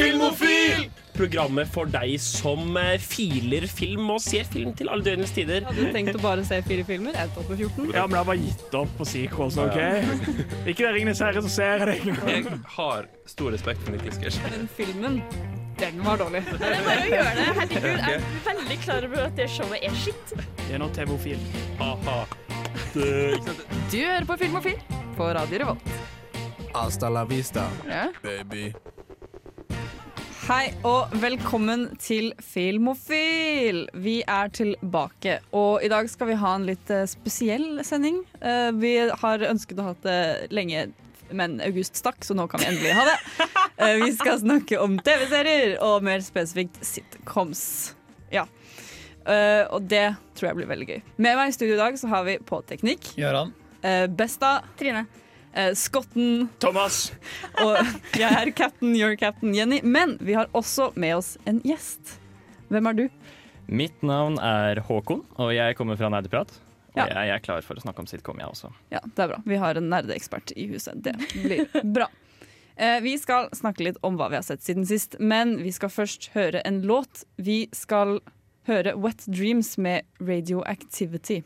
Filmofil! Programmet for deg som eh, filer film og ser film til alle døgnets tider. Hadde du tenkt å bare se fire filmer? Jeg tok på 14. Ja, men det har bare gitt opp på sequels, OK? Ikke det Ringenes herre, så ser jeg det. Jeg har stor respekt for Skers. Men filmen, den var dårlig. Det er bare å gjøre det. Herregud, jeg er veldig klar over at det showet er skitt. Det er nå TV-ofil. Ha-ha. Du hører på Filmofil på Radio Revolt. Hasta la vista, Ja. baby. Hei og velkommen til Filmofil. Vi er tilbake, og i dag skal vi ha en litt eh, spesiell sending. Eh, vi har ønsket å ha det lenge, men august stakk, så nå kan vi endelig ha det. Eh, vi skal snakke om TV-serier, og mer spesifikt sitcoms. Ja. Eh, og det tror jeg blir veldig gøy. Med meg i studio i dag så har vi på teknikk Gjøran. eh, Besta, Trine. Eh, Skotten Thomas. og jeg er captain, your captain Jenny. Men vi har også med oss en gjest. Hvem er du? Mitt navn er Håkon, og jeg kommer fra Nerdeprat. Og Ja. jeg er klar for å snakke om sitcom, jeg også. Ja, det er bra. Vi har en nerdeekspert i huset. Det blir bra. Eh, vi skal snakke litt om hva vi har sett siden sist, men vi skal først høre en låt. Vi skal høre Wet Dreams med Radioactivity.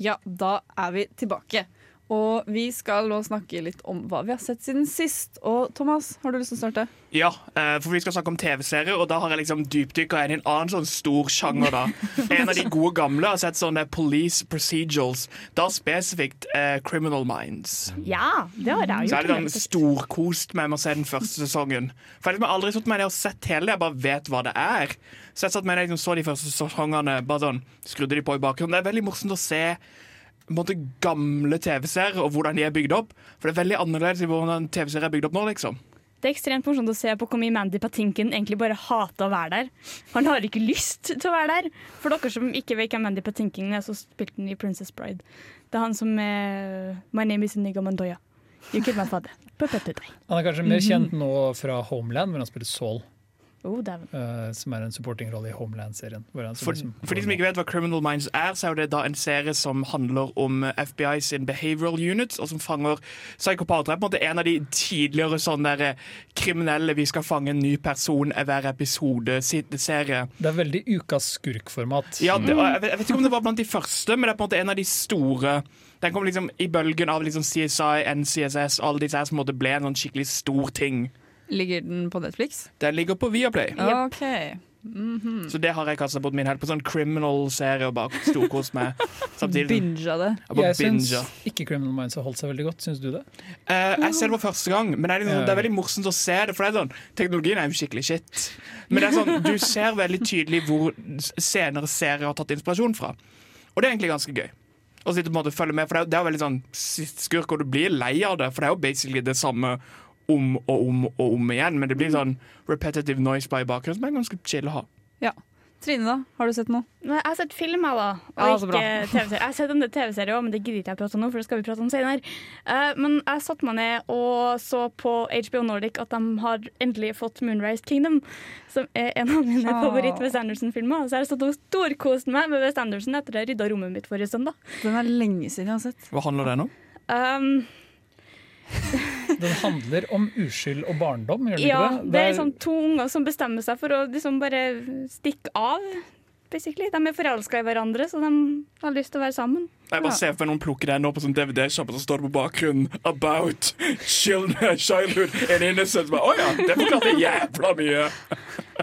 Ja, da er vi tilbake. Og vi skal nå snakke litt om hva vi har sett siden sist. Og Thomas, har du lyst til å starte? Ja, eh, for vi skal snakke om TV-serier, og da har jeg liksom dypdykka inn i en annen sånn stor sjanger. da En av de gode gamle har sett sånne Police Procedurals. Da spesifikt eh, Criminal Minds. Ja, det har jeg gjort. Så er det sånn storkost med å se den første sesongen. For jeg har aldri satt meg ned og sett hele det, jeg bare vet hva det er. Så jeg satt meg ned og liksom så de første sesongene, bare sånn, skrudde de på i bakgrunnen. Det er veldig morsomt å se måte, gamle TV-serier og hvordan de er bygd opp. For det er veldig annerledes i hvordan TV-serier er bygd opp nå, liksom. Det er ekstremt morsomt å se på hvor mye Mandy Patinkin egentlig bare hater å være der. Han har ikke lyst til å være der. For dere som ikke vet hvem Mandy Patinkin er, så spilte han i Princess Bride. Det er han som er My name is Inigo Mandoya. You killed my father. Han er kanskje mer kjent nå fra Homeland, hvor han spiller Saul. Oh, eh, som er en supportingrolle i Homeland-serien. For, liksom- for de som ikke vet hva Criminal Minds er, så er det da en serie som handler om FBI sin behavioral unit, og som fanger psykopater. Det er på en måte en av de tidligere sånne der, kriminelle vi skal fange en ny person i hver episode-serie. Det er veldig ukas skurkformat. Ja, det, jeg, vet, jeg vet ikke om det var blant de første, men det er på en måte en av de store. Den kom liksom i bølgen av liksom CSI, NCSS, alle disse her som ble en sånn skikkelig stor ting. Ligger den på Netflix? Den ligger på Viaplay. OK. Så det har jeg kasta bort min helt på sånn criminal-serie og bare storkost med. Binga det. Jeg Jeg syns ikke Criminal Minds har holdt seg veldig godt. Syns du det? Uh, jeg ser det for første gang, men det er, liksom, det er veldig morsomt å se det. For det er sånn, Teknologien er jo skikkelig shit. Men det er sånn, du ser veldig tydelig hvor senere serier har tatt inspirasjon fra. Og det er egentlig ganske gøy. Å sitte på en måte og følge med, for det er, det er veldig sånn skurk, og du blir lei av det. For det er jo basically det samme om og om og om igjen. Men det blir sånn repetitive noise by bakgrunnen som er ganske chill å ha. Trine, da? Har du sett noe? Nei, Jeg har sett filmer, da. Og Ja, ikke. TV-serier. Jeg har sett en del TV-serier òg, men det gidder ikke jeg prate om nå, for det skal vi prate om senere. Uh, men jeg satte meg ned og så på HBO Nordic at de har endelig fått Moonrise Kingdom, som er en av mine Ah. favoritt-Wes Anderson-filmer. Så jeg har stått og storkost meg med Wes Anderson etter at jeg rydda rommet mitt forrige søndag. Den er lenge siden jeg har sett. Hva handler den om? Um, Den handler om uskyld og barndom, gjør den ja, ikke det? det er sånn to unger som bestemmer seg for å liksom bare stikke av. Basically. De er forelska i hverandre, så de har lyst til å være sammen. Jeg bare ser for meg noen plukker den opp på sånn DVD-sjappe, så står det på bakgrunnen 'About children, childhood and innocence'. Å ja, det forklarte jævla mye!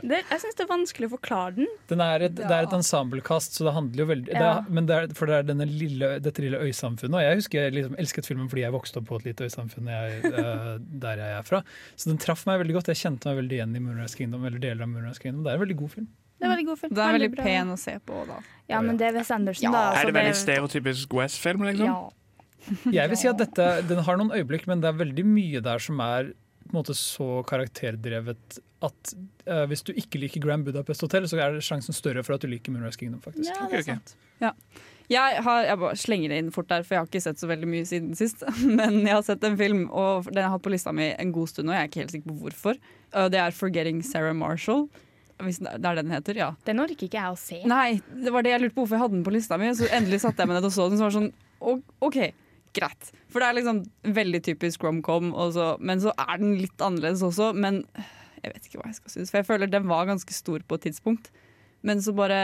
Det, jeg syns det er vanskelig å forklare den. Den er et, Det er et ensemblekast, så det handler jo veldig det Ja. er, Men det er, For det er denne lille, dette lille øysamfunnet. Og jeg husker jeg liksom elsket filmen fordi jeg vokste opp på et lite øysamfunn jeg, eh, der jeg er fra. Så den traff meg veldig godt. Jeg kjente meg veldig igjen i Moonrise Kingdom. Eller deler av Moonrise Kingdom Det er en veldig god film. Det er veldig god film. Den er veldig veldig pen å se på, da. Ja, men det er Wes Anderson, Ja, da. Er det veldig stereotypisk West-film, liksom? Ja. Jeg vil si at dette, Den har noen øyeblikk, men det er veldig mye der som er på en måte så karakterdrevet at uh, hvis du ikke liker Grand Budapest Hotel, så er det sjansen større for at du liker Moonrise Kingdom. faktisk. ja, det er sant. Ja. Jeg, har, jeg bare slenger det inn fort der, for jeg har ikke sett så veldig mye siden sist. Men jeg har sett en film, og den har jeg hatt på lista mi en god stund, og jeg er ikke helt sikker på hvorfor. Og det er 'Forgetting Sarah Marshall'. Hvis det er det den heter, ja. Den orker ikke jeg å se. Nei, det var det jeg lurte på hvorfor jeg hadde den på lista mi. Så endelig satte jeg meg ned og så den, så var det sånn «Å, OK, greit. For det er liksom veldig typisk romcom, men så er den litt annerledes også. Men Jeg vet ikke hva jeg skal synes, for jeg føler den var ganske stor på et tidspunkt. Men så bare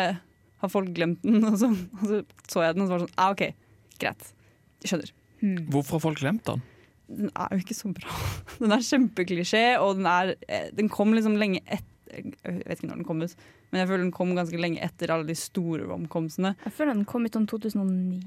har folk glemt den, og så, og så så jeg den, og så var det sånn ah, OK, greit. Jeg skjønner. Hvorfor har folk glemt den? Den er jo ikke så bra. Den er kjempeklisjé, og den er eh, Den kom liksom lenge etter Jeg vet ikke når den kom ut, men jeg føler den kom ganske lenge etter alle de store romkomsene. Jeg føler den kom ut om 2009.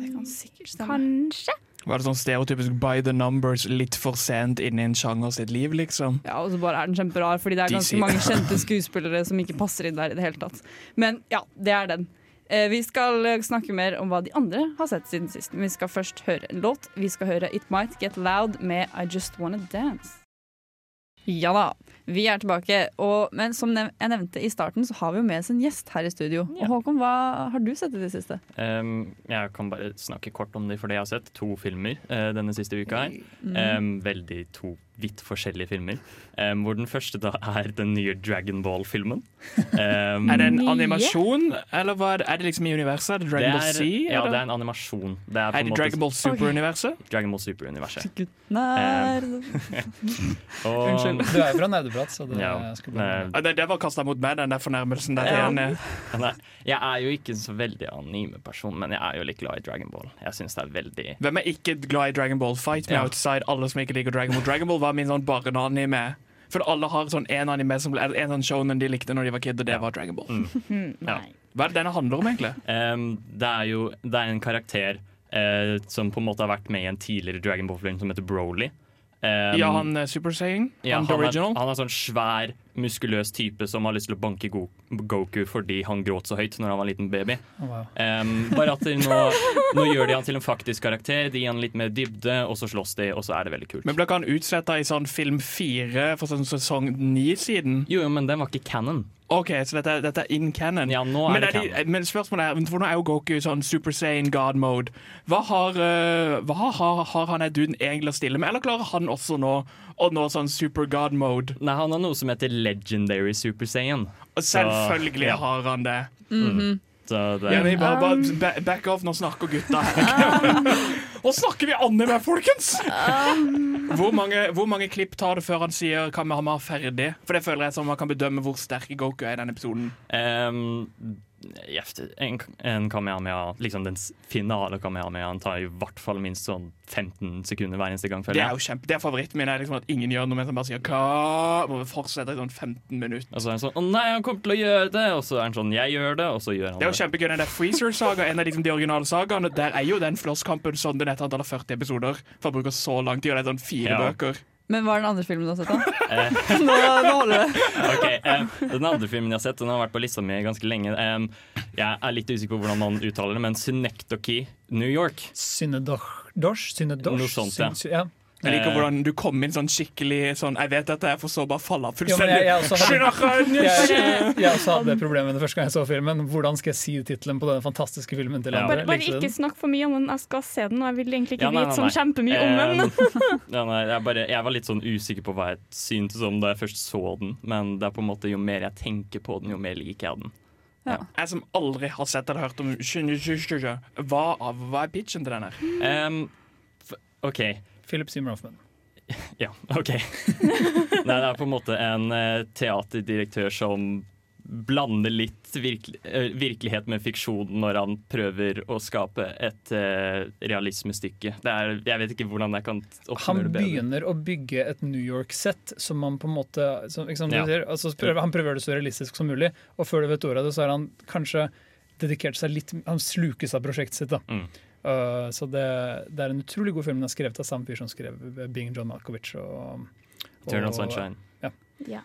Det kan sikkert stemme. Kanskje? Var det sånn stereotypisk by the numbers, litt for sent inn i en sjanger sitt liv, liksom? Ja, og så bare er den kjemperar, fordi det er ganske mange kjente skuespillere som ikke passer inn der i det hele tatt. Men ja, det er den. Eh, Vi skal eh, snakke mer om hva de andre har sett siden sist. Men vi skal først høre en låt. Vi skal høre It Might Get Loud med I Just Wanna Dance. Ja da, vi er tilbake. Og, men som jeg nevnte i starten, så har vi jo med oss en gjest her i studio. Ja. Og Håkon, hva har du sett i det siste? Um, jeg kan bare snakke kort om det, for det jeg har sett. To filmer uh, denne siste uka her. Mm. Um, veldig to vidt forskjellige filmer. Um, hvor den første da er den nye Dragon Ball-filmen. Um, Er det en animasjon, eller hva er det, er det liksom i universet? Er det Dragon det Ball C? Ja, eller? det er en animasjon. Det er, på er det Dragon Ball Super-universet? Dragon Ball Super-universet. Unnskyld, du er jo fra Nerdeprat, så det Ja. skulle bli det, det var kasta mot meg, den der fornærmelsen der. Ja. Nei, jeg er jo ikke så veldig anime-person, men jeg er jo litt glad i Dragon Ball. Jeg synes det er veldig Hvem er ikke glad i Dragon Ball? Fight me Ja. outside, alle som ikke liker Dragon Ball. Dragon Ball var min sånn barneanime. For alle har sånn en anime som, en sånn shonen de likte når de var kid, og det Ja. var Dragon Ball. Mm. Ja. Hva er det denne handler om, egentlig? Um, det er jo det er en karakter uh, som på en måte har vært med i en tidligere Dragon Ball-film som heter Broly. Um, ja, han er Super Saiyan? ja, han the han, er, original? han er sånn svær, muskuløs type som har lyst til å banke Go Goku fordi han gråt så høyt når han var en liten baby. Oh, wow. Um, bare at nå, nå gjør de han til en faktisk karakter, de gir han litt mer dybde, og så slåss de, og så er det veldig kult. Men ble ikke han utsletta i sånn film fire for sånn sesong ni siden? Jo, jo, men den var ikke canon. OK, så dette, dette er in canon. Ja, nå er men, det er de, men spørsmålet er, for nå er jo Goku sånn Super Saiyan God mode. Hva har, uh, hva har, har han er duden egentlig å stille med, eller klarer han også nå å nå sånn Super God mode? Nei, han har noe som heter Legendary Super Saiyan. Og selvfølgelig ja. har han det. Så det, Jenny, bare, bare back off, nå snakker gutta her. Nå snakker vi anime, folkens! Hvor mange, hvor mange klipp tar det før han sier 'kan vi ha meg ferdig'? For det føler jeg som man kan bedømme hvor sterk Goku er i denne episoden. Um, en, en Kamehameha, liksom den finale Kamehamehaen tar i hvert fall minst sånn 15 sekunder hver eneste gang. Det er jo kjempe, det er favoritten min. Er liksom at ingen gjør noe, mens han bare sier 'hva'? Må vi fortsette i sånn 15 minutter. Og så er han sånn 'Å nei, han kommer til å gjøre det!' Og så er han sånn 'Jeg gjør det', og så gjør han Det er det. jo kjempegøy, den der Freezer-saga, en av liksom de originale sagaene. Der er jo den flosskampen sånn den er et antall av 40 episoder. For å bruke så lang tid, og det er sånn fire Ja. bøker. Men hva er den andre filmen du har sett, da? Eh, Nå, nå holder det. ok, eh, Den andre filmen jeg har sett, den har vært på lista mi ganske lenge. Em, jeg er litt usikker på hvordan man uttaler det, men Synecdoche New York. Synedosh? Synedosh? Noe sånt, ja. Syn- ja. Jeg liker Eh. hvordan du kom inn sånn skikkelig sånn Jeg vet dette, jeg får så bare falle av Jo, jeg, jeg, fullstendig. også hadde, jeg, jeg også hadde det problemet det første gang jeg så filmen. Hvordan skal jeg si tittelen på den fantastiske filmen til andre? Bare, bare ikke snakk for mye om den. Jeg skal se den, og jeg vil egentlig ikke Ja, nei, vite sånn kjempemye om den. Ja, nei, jeg, bare, jeg var litt sånn usikker på hva jeg syntes om da jeg først så den. Men det er på en måte jo mer jeg tenker på den, jo mer liker jeg den. Jeg som aldri har sett eller hørt om Hva, hva er pitchen til den her? Um, f OK. Philip Seymour Hoffman. Ja, OK. Nei, det er på en måte en eh, teaterdirektør som blander litt virkelig, eh, virkelighet med fiksjon når han prøver å skape et uh, realismestykke. Det er, jeg vet ikke hvordan jeg kan Han det bedre. begynner å bygge et New York-sett som han på en måte som, sant, Ja. sier, altså, prøver, Han prøver det så realistisk som mulig, og før du vet ordet av det, så har han kanskje dedikert seg litt Han slukes av prosjektet sitt. da Mm. Uh, så det, det er en utrolig god film. Den er skrevet av samme fyr som skrev Being John Malkovich. Og, og, Turn on Sunshine. Ja.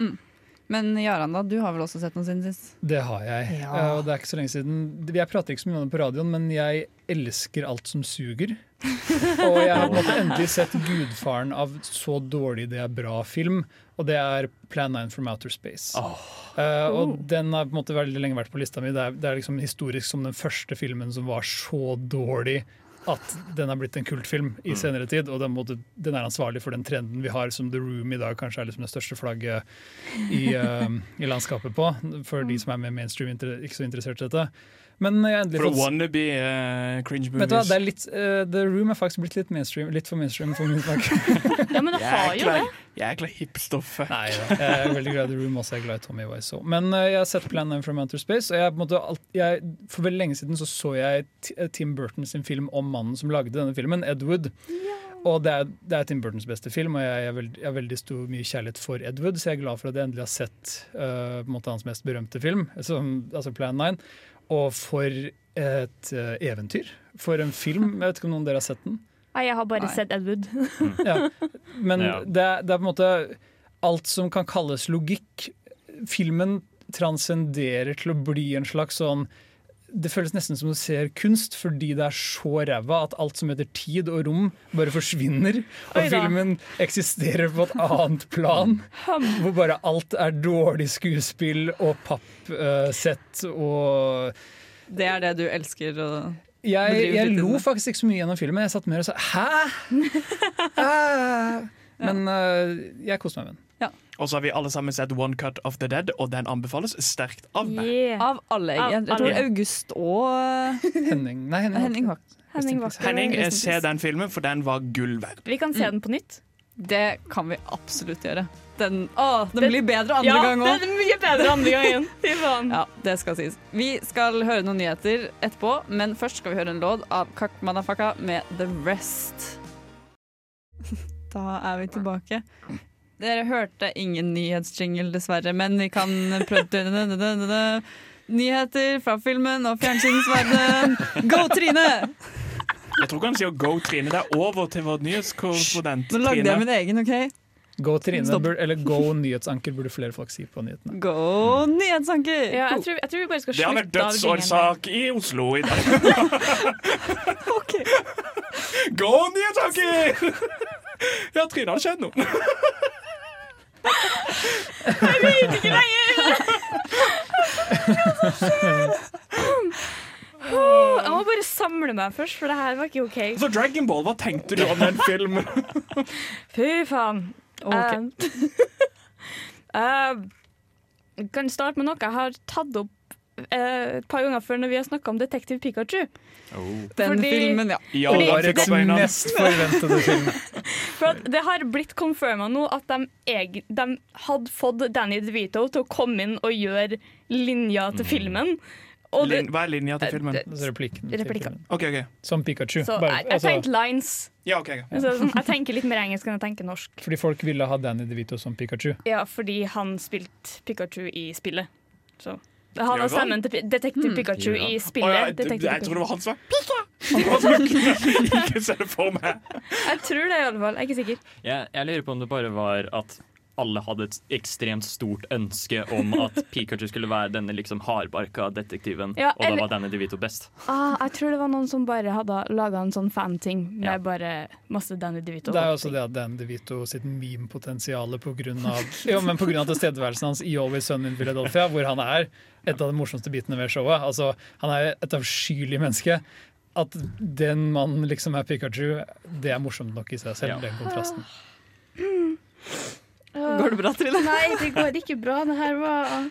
Men Jaran, da, du har vel også sett noen siden sist? Det har jeg. Ja. Uh, og det er ikke så lenge siden Jeg prater ikke så mye om det på radioen, men jeg elsker alt som suger. og jeg har endelig sett gudfaren av så dårlig det er bra-film, og det er Plan 9 from Outer Space. Uh, og den har på en måte veldig lenge vært på lista mi. Det er, det er liksom historisk som den første filmen som var så dårlig at den har blitt en kultfilm i senere tid. Og den, måte, den er ansvarlig for den trenden vi har som The Room i dag kanskje er liksom det største flagget i, uh, i landskapet på, for de som er mer mainstream ikke så interessert i dette. Men jeg endelig For fått wannabe uh, cringe Vet du hva, movies. det er litt, uh, The Room er faktisk blitt litt mainstream Litt for mainstream for min smak. Ja, men det har jo det. Jækla hipstoffe. Nei da, jeg er veldig glad i The Room også. Jeg er glad i Tommy Wiseau. Men uh, jeg har sett Plan 9 from Outer Space, og jeg, på en måte, alt, jeg, for veldig lenge siden så, så jeg eh, Tim Burton sin film om mannen som lagde denne filmen, Ed Wood. Og det er, det er Tim Burtons beste film, og jeg, er veld, har veldig stor mye kjærlighet for Ed Wood, så jeg er glad for at jeg endelig har sett uh, på en måte hans mest berømte film, som, altså Plan 9. Og for et eh, eventyr. For en film. Jeg vet ikke om noen av dere har sett den? Nei, jeg har bare Nei. sett Ed Wood. Ja. Men Ja. det, det er på en måte alt som kan kalles logikk. Filmen transcenderer til å bli en slags sånn Det føles nesten som du ser kunst, fordi det er så ræva at alt som heter tid og rom, bare forsvinner. Og filmen eksisterer på et annet plan, hvor bare alt er dårlig skuespill og pappsett og Det er det du elsker å jeg, jeg lo faktisk ikke så mye gjennom filmen. Jeg satt mer og sa 'hæ?' Hæ? Men uh, jeg koste meg med den. Og så har vi alle sammen sett One Cut of the Dead, og den anbefales sterkt av meg. Yeah. Av alle. Av Jeg, jeg tror alle. August og Henning Nei, Henning. Henning var Henning var Henning, eh, se den filmen, for den var gull verd. Vi kan se den på nytt. Det kan vi absolutt gjøre. Den, å, den Den- blir bedre andre ja, gang òg. er mye bedre andre gangen. Fy faen. Ja, det skal sies. Vi skal høre noen nyheter etterpå, men først skal vi høre en låt av Kak Madafaka med The Rest. Da er vi tilbake. Dere hørte ingen nyhetsjingle, dessverre, men vi kan prøve Nyheter fra filmen og fjernsynsverdenen. Go, Trine! Jeg tror ikke han sier go, Trine. Det er over til vår nyhetskorrespondent Nå lagde jeg min egen, OK? Go Trine, Stopp. burde, eller Go nyhetsanker, burde flere folk si på nyhetene. Go, nyhetsanker! Ja, jeg, tror, jeg tror vi bare skal Det har vært slutte av dødsårsak i Oslo i dag. Ok. Go nyhetsanker! Ja, Trine, har det skjedd noe? Jeg liker ikke lenger! Hva skjer? Jeg må bare samle meg først, for det her var ikke OK. Så Dragon Ball, hva tenkte du om den filmen? Fy faen. Ok. Uh, kan starte med noe jeg har tatt opp et par ganger før når vi har snakka om Detektiv Pikachu. Den Fordi- filmen, ja. Ja, fordi, det var øynene. mest forventede film. For at det har blitt confirma nå at de, eg, de hadde fått Danny DeVito til å komme inn og gjøre linja til filmen. Og det, hva er linja til filmen? Altså replikken. til filmen. Okay, okay. Som Pikachu. så Bare, jeg, jeg tenkte lines. Ja, okay, ja. Så, sånn, jeg tenker litt mer engelsk enn jeg tenker norsk. fordi folk ville ha Danny DeVito som Pikachu. Ja, fordi han spilte Pikachu i spillet. Så. Han har stemmen til Detektiv Pikachu Gjør i spillet. spillet. ja, jeg, jeg trodde det var han som var Pika! Ikke se det for meg. Jeg tror det, i alle fall. Jeg er ikke sikker. Jeg, jeg lurer på om det bare var at alle hadde et ekstremt stort ønske om at Pikachu skulle være denne liksom hardbarka detektiven, Ja, og da var Danny DeVito best. Ah, jeg tror det var noen som bare hadde laga en sånn fanting med Ja. bare masse Danny DeVito. Det er jo også det at Danny DeVito sitt meme-potensial pga. På grunn av tilstedeværelsen hans i Always Sun in Philadelphia, hvor han er et av de morsomste bitene ved showet. Altså, han er et avskyelig menneske. At den mannen liksom er Pikachu, det er morsomt nok i seg selv, Ja. den kontrasten. Går det bra, Trine? Nei, det går ikke bra. Det her var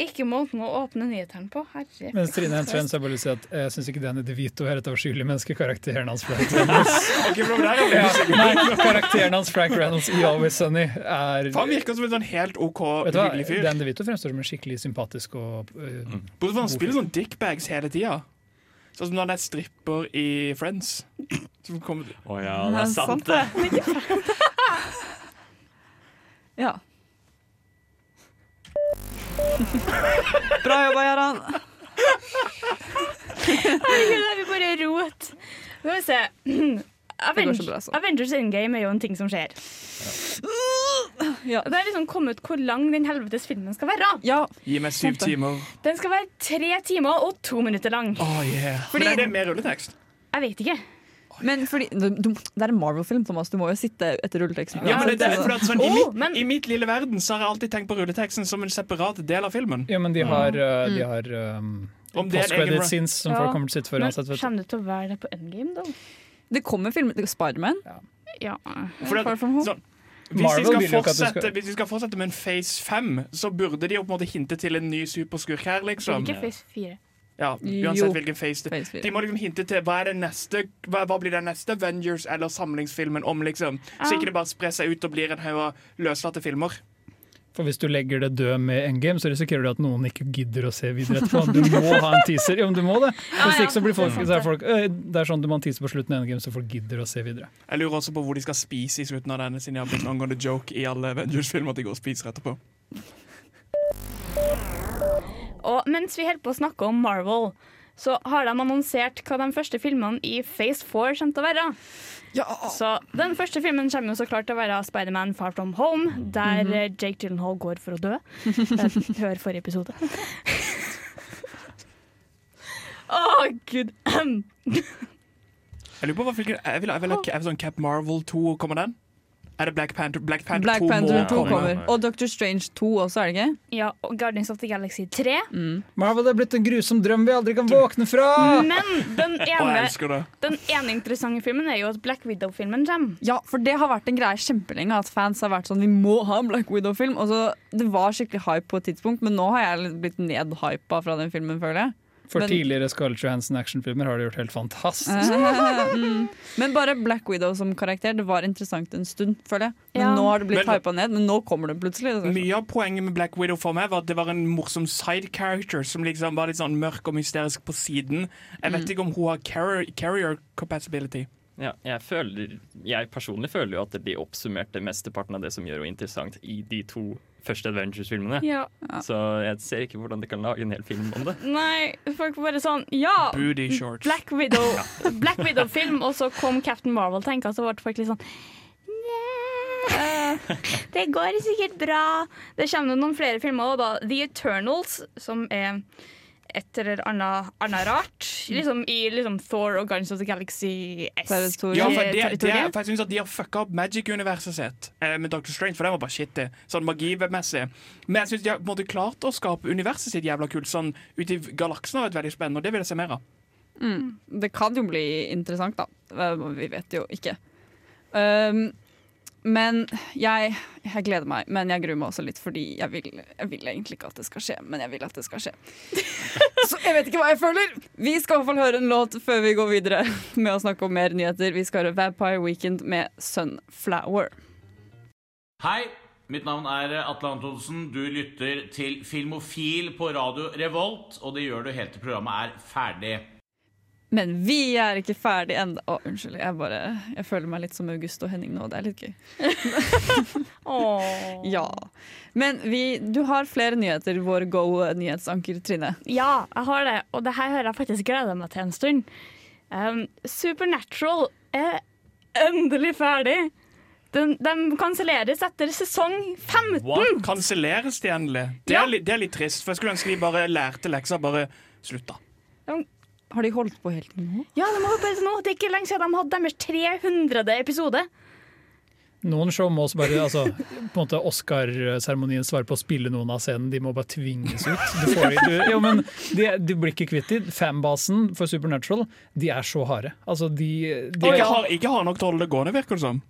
ikke måten å åpne nyhetene på. Herre. Mens Trine henter frem, så jeg bare lyst til å si at jeg syns ikke Danny DeVito er et avskyelig menneske. Karakteren hans Frank Reynolds, ja, nei, karakteren hans Frank Reynolds i Always Sunny er For Han virker som en sånn helt OK hyggelig fyr. Dan DeVito fremstår som en skikkelig sympatisk og øh, Bortsett fra han spiller sånn dickbags hele tida. Sånn som når han er stripper i Friends. Som kommer Å ja, det er sant, det. Ja. Bra jobba, Jaran. Herregud, det er vi bare rot. Skal vi se. Avengers. Avengers Endgame er jo en ting som skjer. Ja. Det er liksom kommet hvor lang den helvetes filmen skal være. ja. Gi meg syv timer. Den skal være tre timer og to minutter lang. Oh, yeah. Fordi- Men er det med rulletekst? Jeg vet ikke. Men fordi, du, du- det er en Marvel-film, Thomas. Du må jo sitte etter rulleteksten. Ja, men det, er at sånn, i, Oh, mitt, men- I mitt lille verden så har jeg alltid tenkt på rulleteksten som en separat del av filmen. Ja, men de har, mm. de har um, post-credit scenes som Ja, folk kommer til å sitte for uansett. du. kommer det til å være det på Endgame, da? Det kommer film Spiderman. Ja. ja. hvis, vi fortsette, skal- hvis vi skal fortsette med en Phase 5, så burde de jo på en måte hinte til en ny superskurk her, er liksom. ikke Phase 4. Ja, Jo. uansett hvilken face det Phase De må liksom hinte til hva er det neste Hva, hva blir den neste Avengers eller samlingsfilmen om, liksom. Så ikke det bare sprer seg ut og blir en haug av løslatte filmer. For hvis du legger det død med endgame, så risikerer du at noen ikke gidder å se videre etterpå. Du må ha en teaser. Ja, men du må det. Hvis ikke så blir folk, det så er folk Det er sånn du må ha en teaser på slutten av endgame, så folk gidder å se videre. Jeg lurer også på hvor de skal spise i slutten av denne, siden jeg har blitt en angående joke i alle Avengers-filmer at de går og spiser etterpå. Og mens vi holder på å snakke om Marvel, så har de annonsert hva de første filmene i Phase 4 kommer til å være. Så Den første filmen kommer jo så klart til å være Spiderman Far From Home, der eh, Jake Gyllenhaal går for å dø. Eh, Hør forrige episode. Å, gud. Jeg lurer på hva filmen Jeg vil, jeg vil jeg vil sånn Cap Marvel 2. Kommer den? Er det Black Panther? Black Panther, Black 2 Panther 2 komme. kommer. Og Doctor Strange 2 også, er det ikke? Ja, og Guardians of the Galaxy 3. Marvel er blitt en grusom drøm vi aldri kan våkne fra! Men den ene, den ene interessante filmen er jo at Black Widow-filmen kommer. Ja, for det har vært en greie kjempelenge at fans har vært sånn Vi må ha en Black Widow-film. Det var skikkelig hype på et tidspunkt, men nå har jeg blitt nedhypa fra den filmen, føler jeg. For Men- tidligere Scarlett Johansson-actionfilmer har de gjort helt fantastisk. mm. Men bare Black Widow som karakter, det var interessant en stund, føler jeg. Men Ja. nå har det blitt Men- hypa ned, men nå kommer det plutselig. Mye av poenget med Black Widow for meg var at det var en morsom side character som liksom var litt sånn mørk og mysterisk på siden. Jeg vet ikke om hun har carrier, carrier capacity. Ja, jeg, føler, jeg personlig føler jo at de oppsummerte mesteparten av det som gjør henne interessant i de to første Avengers-filmene. Ja. Så jeg ser ikke hvordan de kan lage en hel film om det. Nei, folk bare sånn Ja! Booty shorts. Black Widow Black Widow-film, og så kom Captain Marvel, tenker jeg, så ble folk litt sånn «Nja, Det går sikkert bra. Det kommer noen flere filmer, òg, da The Eternals, som er et eller annet, annet rart. Liksom i liksom Thor og Guardians of the Galaxy S. Ja, for, det, det, er- for jeg synes at De har fucka opp Magic-universet sitt eh, med Dr. Strange, for det var bare shit. det Sånn magimessig. Men jeg synes de har på en måte klart å skape universet sitt jævla kult. Sånn ute i galaksen har vært veldig spennende, og det vil jeg se mer av. Mm. Det kan jo bli interessant, da. Eh, Vi vet jo ikke. Um, men jeg, jeg gleder meg, men jeg gruer meg også litt, fordi jeg vil, jeg vil egentlig ikke at det skal skje. Men jeg vil at det skal skje. Så jeg vet ikke hva jeg føler! Vi skal i hvert fall høre en låt før vi går videre med å snakke om mer nyheter. Vi skal høre Vampire Weekend med Sunflower. Hei, mitt navn er Atle Antonsen. Du lytter til Filmofil på radio Revolt, og det gjør du helt til programmet er ferdig. Men vi er ikke ferdig ennå. Å, unnskyld. Jeg, bare, jeg føler meg litt som August og Henning nå. Det er litt gøy. Åh. Ja. Men vi, du har flere nyheter, vår go-nyhetsanker Trine. Ja, jeg har det, og det her har jeg faktisk gleda meg til en stund. Um, Supernatural er endelig ferdig. Den, de kanselleres etter sesong 15. Kanselleres de endelig? Det Ja. er, litt, det er litt trist, for jeg skulle ønske de bare lærte leksa. Bare slutta. Har de holdt på helt til nå? Ja, de har bare nå. Det er ikke lenge siden de hadde deres 300. episode. Noen show må også bare altså, på en måte Oscar-seremonien svare på å spille noen av scenen. De må bare tvinges ut. Du, får, du, jo, men de, du blir ikke kvitt dem. Fanbasen for Supernatural de er så harde. Altså, de, de Ikke har, ikke har nok til å holde det gående, virker det som.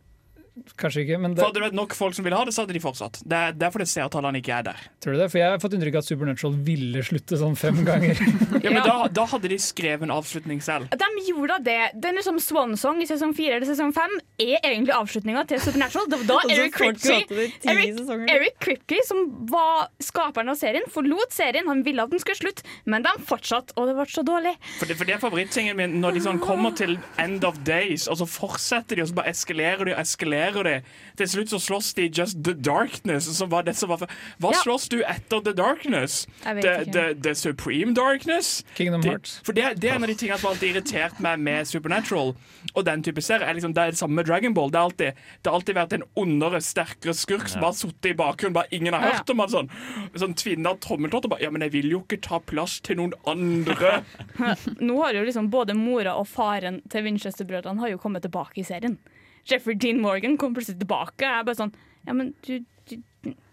Kanskje ikke, men det, For hadde det vært nok folk som ville ha det, så hadde de fortsatt. Det er, det er fordi seertallene ikke er der. tror du det? For jeg har fått inntrykk av at Supernatural ville slutte sånn fem ganger. Ja, men Ja. da, da hadde de skrevet en avslutning selv. De gjorde det. Den er som Swan Song i sesong 4 eller sesong 5 er egentlig avslutninga til Supernatural. Det var da Eric Kripke, Eric, Eric Kripke, som var skaperen av serien, forlot serien. Han ville at den skulle slutte, men de fortsatte, og det ble så dårlig. For det, for det er favorittingen min når de sånn kommer til end of days, og så fortsetter de, og så bare eskalerer de og eskalerer de. Til slutt så slåss de Just the Darkness. Som var det som var Hva Ja. slåss du etter The Darkness? The, the, the Supreme Darkness? Kingdom De, Hearts. for det, det er en av de tingene som alltid irritert meg med Supernatural. Og den type serie er liksom, Det er det samme med Dragon Ball. Det har alltid, alltid vært en ondere, sterkere skurk som bare har sittet i bakgrunnen. Bare ingen har hørt ja. om han sånn. Sånn tvinna tommeltott. og bare, Ja, men jeg vil jo ikke ta plass til noen andre. Nå har jo liksom både mora og faren til Winchester-brødrene har jo kommet tilbake i serien. Jeffrey Dean Morgan kommer plutselig tilbake. Jeg er bare sånn Ja, men du, du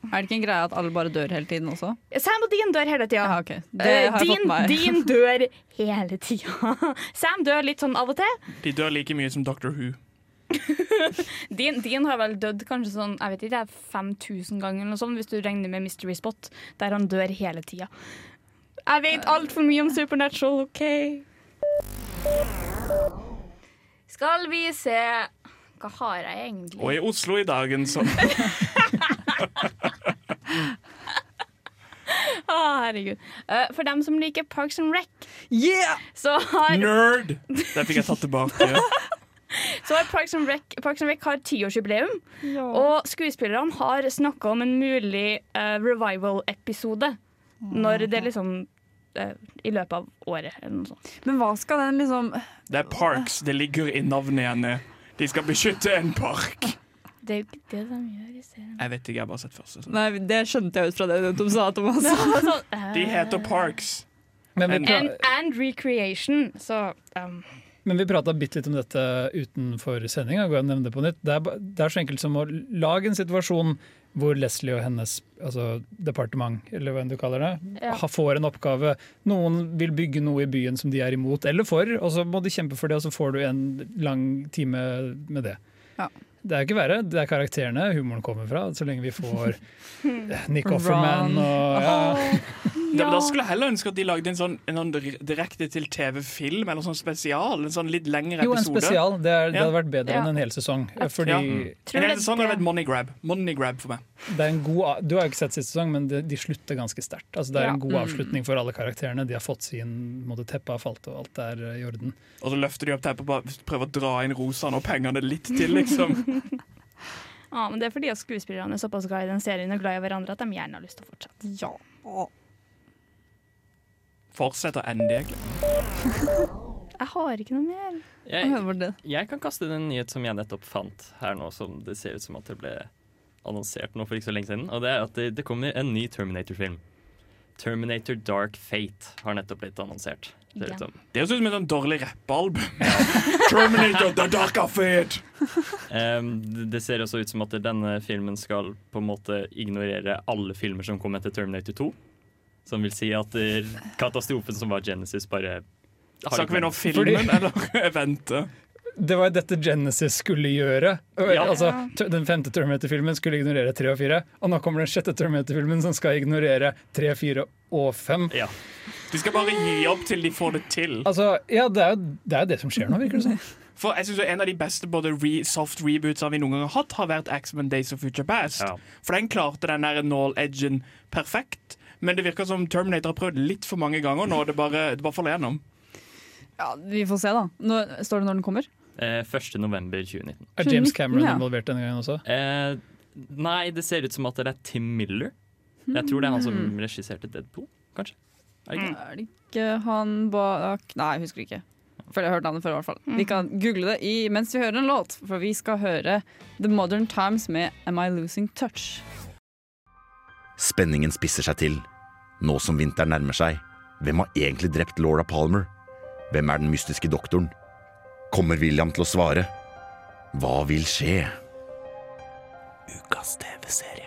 Er det ikke en greie at alle bare dør hele tiden også? Sam og Dean dør hele tida. Ja, ok. Det Eh, Dean. Dean dør hele tida. Sam dør litt sånn av og til. De dør like mye som Doctor Who. Dean, Dean har vel dødd kanskje sånn jeg vet ikke, er 5000 ganger, eller noe sånt, hvis du regner med Mystery Spot, der han dør hele tida. Jeg vet altfor mye om Supernatural, OK? Skal vi se Hva har jeg egentlig? Og i Oslo i dagen, så Å, herregud. Eh, for dem som liker Parks and Rec, Yeah! så har, Nerd! Det fikk jeg tatt tilbake. så har Parks and Rec, Parks and Rec har tiårsjubileum. Og skuespillerne har snakka om en mulig eh, revival-episode. Når det liksom eh, I løpet av året, eller noe sånt. Men hva skal den liksom Det er parks. Det ligger i navnet igjen. De skal beskytte en park. Det er jo ikke det de gjør i serien. Jeg vet ikke, jeg har bare sett første. sesong. Nei, det skjønte jeg ut fra det de sa, Thomas. Sånn, eh, De heter Parks. Men vi, and, and recreation, så um, men vi prata bitte litt om dette utenfor sendinga. Går jeg det på nytt. Det er, det er så enkelt som å lage en situasjon hvor Leslie og hennes altså departement, eller hva enn du kaller det, Ja. får en oppgave. Noen vil bygge noe i byen som de er imot eller for, og så må de kjempe for det, og så får du en lang time med det. Ja. Det er ikke verre, det er karakterene humoren kommer fra, så lenge vi får Nick Offerman og ja. Da, da skulle jeg heller ønske at de lagde en sånn, en sånn direkte til TV-film, eller sånn spesial. En sånn litt lengre episode. Jo, en spesial. Det, er, det hadde vært bedre Ja. enn en hel sesong. Fordi Ja. En hel sesong hadde vært money grab. Money grab for meg. det er en god, du har jo ikke sett siste sesong, men de, de slutter ganske sterkt. Altså, det er Ja. en god avslutning for alle karakterene. De har fått sin måte, teppe har falt, og alt er eh, i orden. Og så løfter de opp teppet og prøver å dra inn rosene og pengene litt til, liksom. Ja, men det er fordi at skuespillerne er såpass glad i den serien og glad i hverandre at de gjerne har lyst til å fortsette. Ja. Fortsetter ND, egentlig. Jeg har ikke noe mer. Jeg, jeg kan kaste inn en nyhet som jeg nettopp fant her nå, som det ser ut som at det ble annonsert nå for ikke så lenge siden. Og det er at det, det kommer en ny Terminator-film. Terminator Dark Fate har nettopp blitt annonsert. Det høres ut som et sånn dårlig rappalbum. Terminator, the dark! Em, det- det ser også ut som at denne filmen skal på en måte ignorere alle filmer som kom etter Terminator 2. Som vil si at eh, katastrofen som var Genesis, bare har Snakker vi nå filmen eller eventet? Det var jo dette Genesis skulle gjøre. Ja. Altså, den femte Terminator-filmen skulle ignorere tre og fire, og nå kommer den sjette Terminator-filmen som skal ignorere tre, fire og fem. Ja. De skal bare gi opp til de får det til. Altså, ja, det er jo det, er det som skjer nå, virker det som. For jeg synes jo En av de beste både re soft rebootsene vi noen gang har hatt, har vært X-Men Days of Future Past. Ja. For den klarte den der nål-edgen perfekt. Men det virker som Terminator har prøvd litt for mange ganger nå. Det bare, det bare faller gjennom. Ja, vi får se, da. Nå, står det når den kommer? Eh, 1. november 2019. Er James Cameron Ja. involvert denne gangen også? Eh, nei, det ser ut som at det er Tim Miller. Jeg tror det er han som Hmm. regisserte Deadpool, kanskje. Er det ikke? Er det ikke han bak Nei, jeg husker ikke. Føler jeg har hørt navnet før, i hvert fall. Vi kan google det i, mens vi hører en låt, for vi skal høre The Modern Times med Am I Losing Touch. Spenningen spisser seg til. Nå som vinteren nærmer seg, hvem har egentlig drept Laura Palmer? Hvem er den mystiske doktoren? Kommer William til å svare? Hva vil skje? Ukas TV-serie.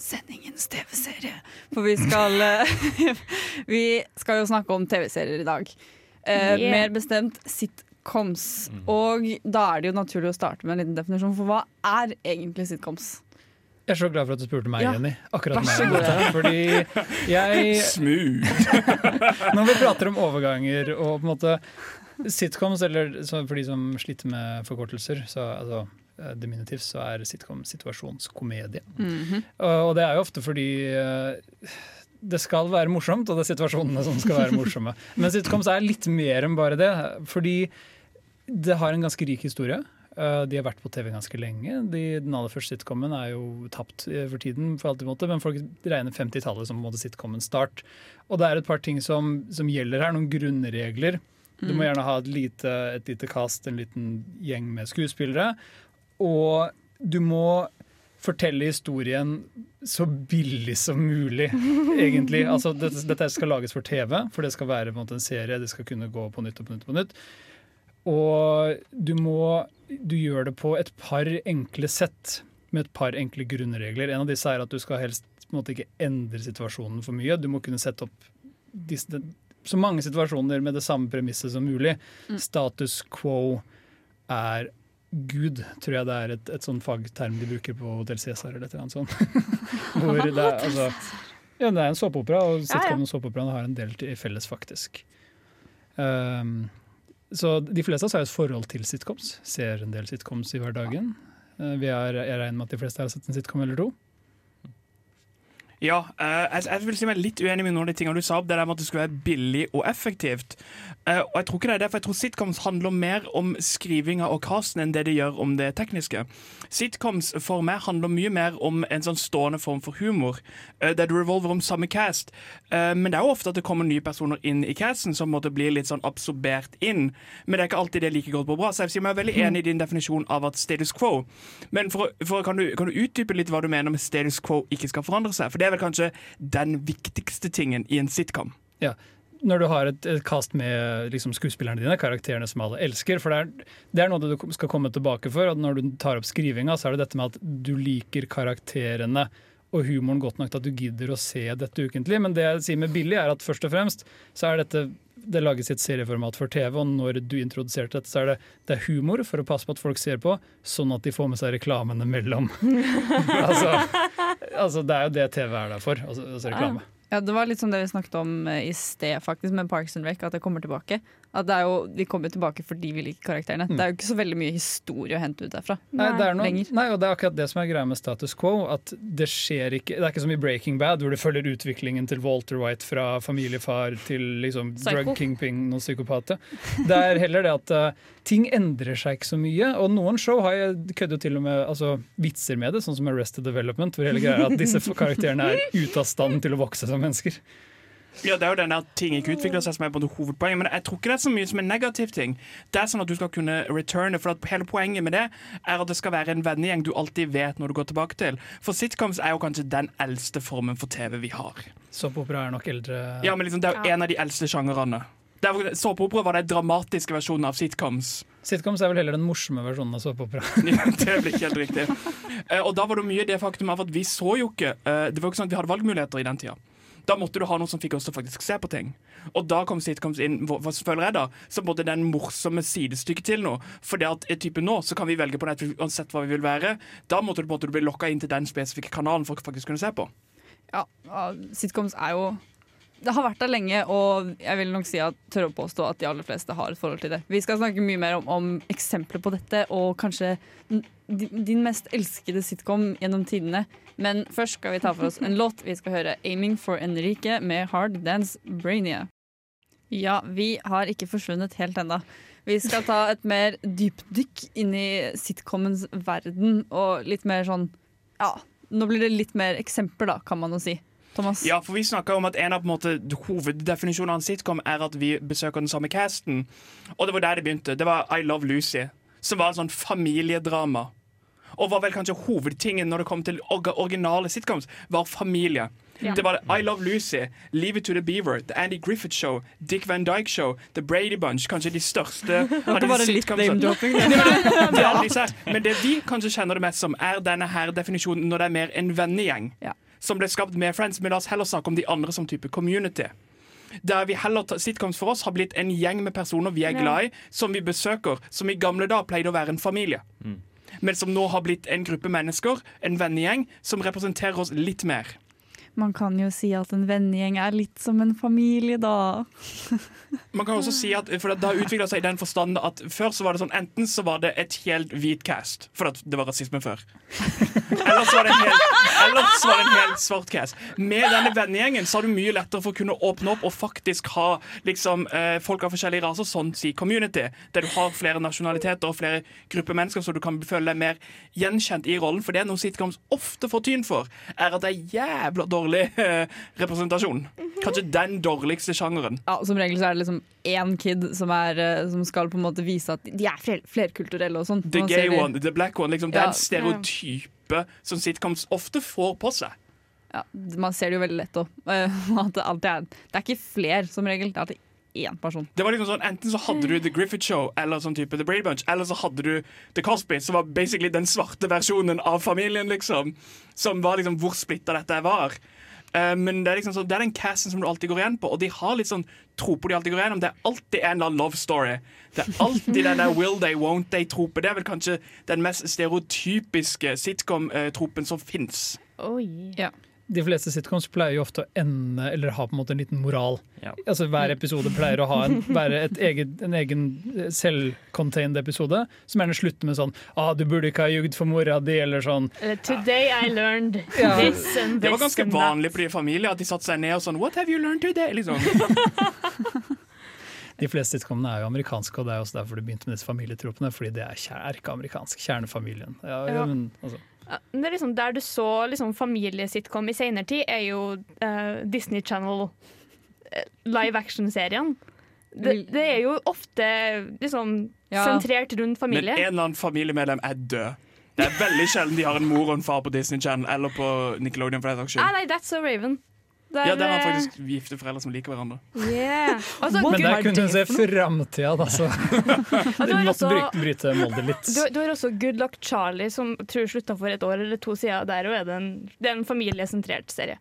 Sendingens TV-serie. For vi skal eh, Vi skal jo snakke om TV-serier i dag. Eh, Yeah. Mer bestemt sitcoms. Og da er det jo naturlig å starte med en liten definisjon, for hva er egentlig sitcoms? Jeg er så glad for at du spurte meg, Ja. Jenny. Akkurat Vær så meg dette. Fordi jeg Smooth. Når vi prater om overganger og på en måte sitcoms, eller for de som sliter med forkortelser, så altså, eh, diminutivt, så er sitcom situasjonskomedie. Og og det er jo ofte fordi eh, det skal være morsomt, og det er situasjonene som skal være morsomme. Men sitcoms er litt mer enn bare det, fordi det har en ganske rik historie. Eh, De har vært på TV ganske lenge. De, den aller første sitcomen er jo tapt eh, for tiden, for alt i måte, men folk regner 50-tallet som måte sitcomens start. Og det er et par ting som, som gjelder her, noen grunnregler. Du må gjerne ha et lite, et lite kast, en liten gjeng med skuespillere. Og du må fortelle historien så billig som mulig, egentlig. Altså, dette, dette skal lages for TV, for det skal være en, måte, en serie. Det skal kunne gå på nytt og på nytt og på nytt. Og du må Du gjør det på et par enkle sett, med et par enkle grunnregler. En av disse er at du skal helst på en måte ikke endre situasjonen for mye. Du må kunne sette opp disse, så mange situasjoner med det samme premisset som mulig. Status quo er Gud, tror jeg det er et, et sånn fagterm de bruker på Hotell Cæsar eller et eller annet sånt. Hvor det er, altså, Ja, det er en såpeopera, og Ja, ja. og såpeoperaen har en del til felles, faktisk. Um, så de fleste av oss har et forhold til sitcoms. Ser en del sitcoms i hverdagen. Uh, vi er, jeg regner med at de fleste har sett en sitcom eller to. Ja, eh, jeg, jeg vil si meg litt uenig med noen av de tingene du sa. Det der med at det skulle være billig og effektivt. Eh, og Jeg tror ikke det er det, for jeg tror sitcoms handler mer om skrivinga og casten enn det de gjør om det tekniske. Sitcoms for meg handler mye mer om en sånn stående form for humor, eh, der det revolver om samme cast. Men det er jo ofte at det kommer nye personer inn i casten som måtte bli litt sånn absorbert inn. Men det er ikke alltid det like godt på bra. Så jeg sier meg veldig enig i din definisjon av at status quo. Men for, for, kan, du, kan du utdype litt hva du mener med status quo ikke skal forandre seg? For det er vel kanskje den viktigste tingen i en sitcom. Ja. Når du har et, et cast med liksom, skuespillerne dine, karakterene som alle elsker. For det er, det er noe du skal komme tilbake for. Og når du tar opp skrivinga, så er det dette med at du liker karakterene og humoren godt nok til at du gidder å se dette ukentlig. Men det jeg sier med billig, er at først og fremst så er dette det lages i et serieformat for TV, og når du introduserte dette, så er det, det er humor for å passe på at folk ser på, sånn at de får med seg reklamene mellom. altså, altså, det er jo det TV er der for, altså, altså reklame. Ja, Det var litt som det vi snakket om eh, i sted, faktisk, med Parks and Rec, at det kommer tilbake. At det er jo, De kommer tilbake fordi vi liker karakterene. Mm. Det er jo ikke så veldig mye historie å hente ut derfra. Nei, det er noe, nei, og det er akkurat det som er greia med status quo. At det skjer ikke Det er ikke som i Breaking Bad, hvor du følger utviklingen til Walter White fra familiefar til liksom Psycho. drug kingpin og psykopat. Det er heller det at uh, ting endrer seg ikke så mye. Og noen show har jeg kødder til og med altså, vitser med det, sånn som Arrested Development, hvor hele greia er at disse karakterene er ute av stand til å vokse som mennesker. Ja, Det er jo den der ting ikke utvikler seg som er på en hovedpoenget, men jeg tror ikke det er så mye som en negativ ting. Det er sånn at du skal kunne returne, for at hele poenget med det er at det skal være en vennegjeng du alltid vet når du går tilbake til. For sitcoms er jo kanskje den eldste formen for TV vi har. Såpeopera er nok eldre. Ja, men liksom, Det er jo en av de eldste sjangerne. Det er- Såpeopera var den dramatiske versjonen av sitcoms. Sitcoms er vel heller den morsomme versjonen av såpeopera. Ja, det blir ikke helt riktig. Eh, og da var det mye det faktum av at vi så jo ikke eh, Det var jo ikke sånn at vi hadde valgmuligheter i den tida. Da måtte du ha noe som fikk oss til å faktisk se på ting. Og da kom sitcoms inn, hva føler jeg da, som både den morsomme sidestykket til noe. For det at i type nå, så kan vi velge på Netflix uansett hva vi vil være. Da måtte du på en måte bli lokka inn til den spesifikke kanalen for å faktisk kunne se på. Ja, Sitcoms er jo Det har vært der lenge, og jeg vil nok si at tør å påstå at de aller fleste har et forhold til det. Vi skal snakke mye mer om, om eksempler på dette, og kanskje din mest elskede sitcom gjennom tidene. Men først skal vi ta for oss en låt. Vi skal høre 'Aiming for Enrique' med Hard Dance Brainia. Ja, vi har ikke forsvunnet helt ennå. Vi skal ta et mer dypdykk inn i sitcomens verden, og litt mer sånn Ja, nå blir det litt mer eksempler, da, kan man jo si. Thomas? Ja, for vi snakka om at en av på en måte, hoveddefinisjonene av sitcom er at vi besøker den samme casten. Og det var der det begynte. Det var I Love Lucy, som var en sånn familiedrama. Og var vel kanskje hovedtingen når det kom til originale sitcoms, var familie. Ja. Det var I Love Lucy, Leave It To The Beaver, The Andy Griffith Show, Dick Van Dyke Show, The Brady Bunch. Kanskje de største av disse sitcomsene. Men det vi kanskje kjenner det mest som, er denne her definisjonen når det er mer en vennegjeng. Ja. Som ble skapt med Friends. Men la oss heller snakke om de andre som type community. Der vi heller Sitcoms for oss har blitt en gjeng med personer vi er glad i, som vi besøker, som i gamle dager pleide å være en familie. Men som nå har blitt en gruppe mennesker, en vennegjeng, som representerer oss litt mer. Man kan jo si at en vennegjeng er litt som en familie, da. Man kan også si at for Det har utvikla seg i den forstand at før så var det sånn enten så var det et helt hvit cast, for det var rasisme før. Eller så var det en så var det en helt svart cast. Med denne vennegjengen så har du mye lettere for å kunne åpne opp og faktisk ha liksom, eh, folk av forskjellige raser, sånn si community, der du har flere nasjonaliteter og flere grupper mennesker, så du kan føle deg mer gjenkjent i rollen. For det er noe sitcoms ofte får tyn for, er at det er jævla dårlig eh, representasjon. Kanskje den dårligste sjangeren. Ja, Som regel så er det liksom én kid som, er, eh, som skal på en måte vise at de er fler flerkulturelle og sånn. The gay de- one, the black one. Liksom, det er en stereotype som sitcoms ofte får på seg. Ja, man ser det jo veldig lett òg. Det er Det er ikke fler, som regel. Det er alltid én person. Det var liksom sånn, Enten så hadde du The Griffith Show eller sånn type The Brady Bunch, eller så hadde du The Cosby, som var basically den svarte versjonen av familien. liksom Som var liksom hvor splitta dette var. Eh, men det er liksom så, det er den casten som du alltid går igjen på, og de har litt sånn troper de alltid går igjennom. Det er alltid en eller annen love story. Det er alltid den der will they, won't they-trope. Det er vel kanskje den mest stereotypiske sitcom-tropen som fins. Oi. Ja. De fleste sitcoms pleier jo ofte å ende eller ha på en måte en liten moral. Ja. Altså Hver episode pleier å ha en, være et eget, en egen eh, selvcontained episode, som gjerne slutter med sånn ah, 'Du burde ikke ha jugd for mora di', eller sånn. Eller 'Today I learned Ja. this and Det var ganske vanlig for de familier at de satte seg ned og sånn What have you learned today? Liksom. De fleste sitcomene er jo amerikanske, og det er også derfor du begynte med disse familietropene, fordi det er kjær- erkeamerikansk. Kjernefamilien. Ja, ja, Ja. men, altså. Det er liksom Der du så liksom familiesitcom i senere tid, er jo uh, Disney Channel eh, live action-serien. Det, det er jo ofte liksom Ja. sentrert rundt familie. Men en eller annen familiemedlem er død. Det er veldig sjelden de har en mor og en far på Disney Channel eller på Nickelodeon. for det saks Ah, nei, That's So Raven. Der, Ja, Der har eh, faktisk gifte foreldre som liker hverandre. yeah. altså, Men Gud, der kunne hun se framtida, da. Så du måtte bryte, bryte moldet litt. Du, du har også Good Luck Charlie, som tror slutta for et år eller to siden. Der er det en, det er en familiesentrert serie.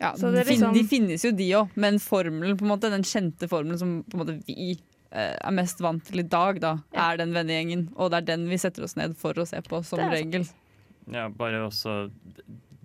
Ja, Så det er de, liksom- de finnes jo, de òg, men formelen, på en måte, den kjente formelen som på en måte vi eh, er mest vant til i dag, da, Ja. er den vennegjengen. Og det er den vi setter oss ned for å se på, som regel. Ja, bare også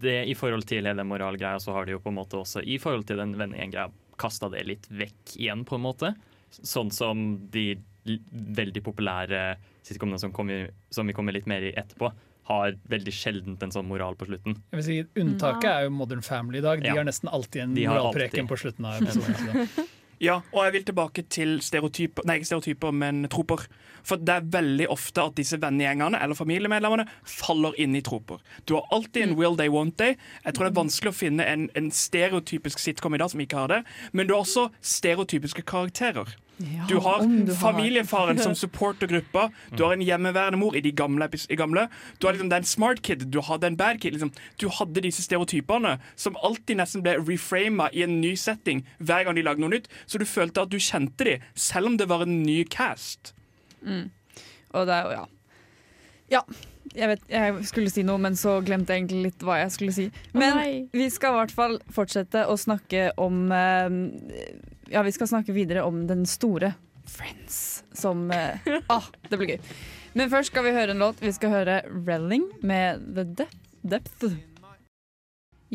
det I forhold til hele moralgreia, så har de jo på en måte også i forhold til den vennegjenggreia kasta det litt vekk igjen, på en måte. Sånn som de veldig populære sitcomene som, kommer- som vi kommer litt mer i etterpå, har veldig sjeldent en sånn moral på slutten. Jeg vil si, unntaket er jo Modern Family i dag. De Ja. har nesten alltid en moralpreken på slutten av episoden. Ja, og jeg vil tilbake til stereotyper Nei, ikke stereotyper, men troper. For det er veldig ofte at disse vennegjengene eller familiemedlemmene faller inn i troper. Du har alltid en will they, won't they. Jeg tror det er vanskelig å finne en, en stereotypisk sitcom i dag som ikke har det. Men du har også stereotypiske karakterer. Ja, Du har du har. familiefaren som supporter gruppa. Du har en hjemmeværende mor i de gamle. I gamle. Du har liksom den smart kid, du hadde en bad kid. Liksom. Du hadde disse stereotypene som alltid nesten ble reframa i en ny setting hver gang de lagde noe nytt. Så du følte at du kjente dem, selv om det var en ny cast. Og det er jo, ja. Ja, jeg vet jeg skulle si noe, men så glemte jeg egentlig litt hva jeg skulle si. Men oh, vi skal i hvert fall fortsette å snakke om eh, Ja, vi skal snakke videre om den store Friends, som eh, Ah, det blir gøy. Men først skal vi høre en låt. Vi skal høre 'Relling' med The Depth. Depth.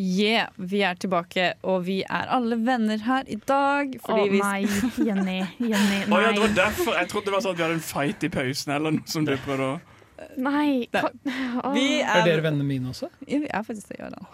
Yeah, vi er tilbake, og vi er alle venner her i dag. Å Fordi vi nei, Jenny. Jenny, Å ja, det var nei. derfor. Jeg trodde det var sånn at vi hadde en fight i pausen. Eller noe som du prøvde å Nei. Nei. Vi Er dere vennene mine også? Ja, vi er faktisk det, Jarand.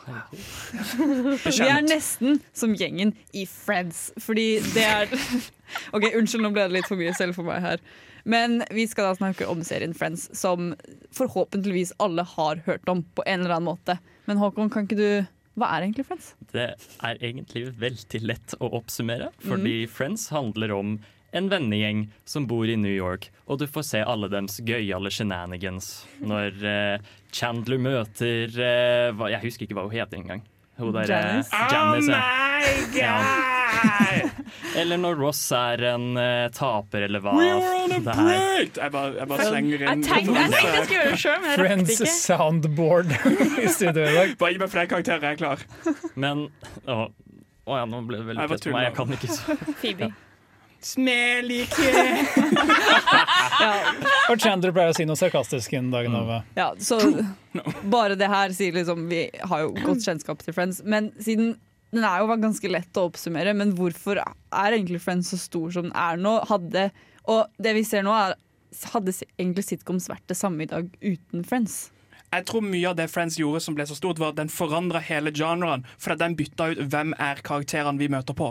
Vi er nesten som gjengen i Friends, fordi det er OK, unnskyld, nå ble det litt for mye selv for meg her. Men vi skal da snakke om serien Friends, som forhåpentligvis alle har hørt om på en eller annen måte. Men Håkon, kan ikke du Hva er egentlig Friends? Det er egentlig veldig lett å oppsummere, fordi Friends handler om en vennegjeng som bor i New York, og du får se alle deres gøyale shenanigans når eh, Chandler møter eh, hva, Jeg husker ikke hva hun heter engang. Hun der, eh, Janice? Janice, ja. my god Eller når Ross er en eh, taper, eller hva We were on a det break! Jeg bare, jeg bare slenger Jeg inn tenkte jeg tenkte jeg skulle gjøre det sjøl, men jeg rakk Friends ikke. soundboard i studio i dag. Bare gi meg flere karakterer, jeg er klar. Men Å å ja, nå ble det veldig på meg. Jeg kan ikke så Phoebe. Smelike Og Chandler pleier å si noe sarkastisk innen dagen over. Ja, så bare det her sier liksom Vi har jo godt kjennskap til Friends, men siden den er jo ganske lett å oppsummere, men hvorfor er egentlig Friends så stor som den er nå? Hadde, og det vi ser nå, er hadde egentlig sitcoms vært det samme i dag uten Friends? Jeg tror mye av det Friends gjorde som ble så stort, var at den forandra hele genren. For den bytta ut hvem er karakterene vi møter på.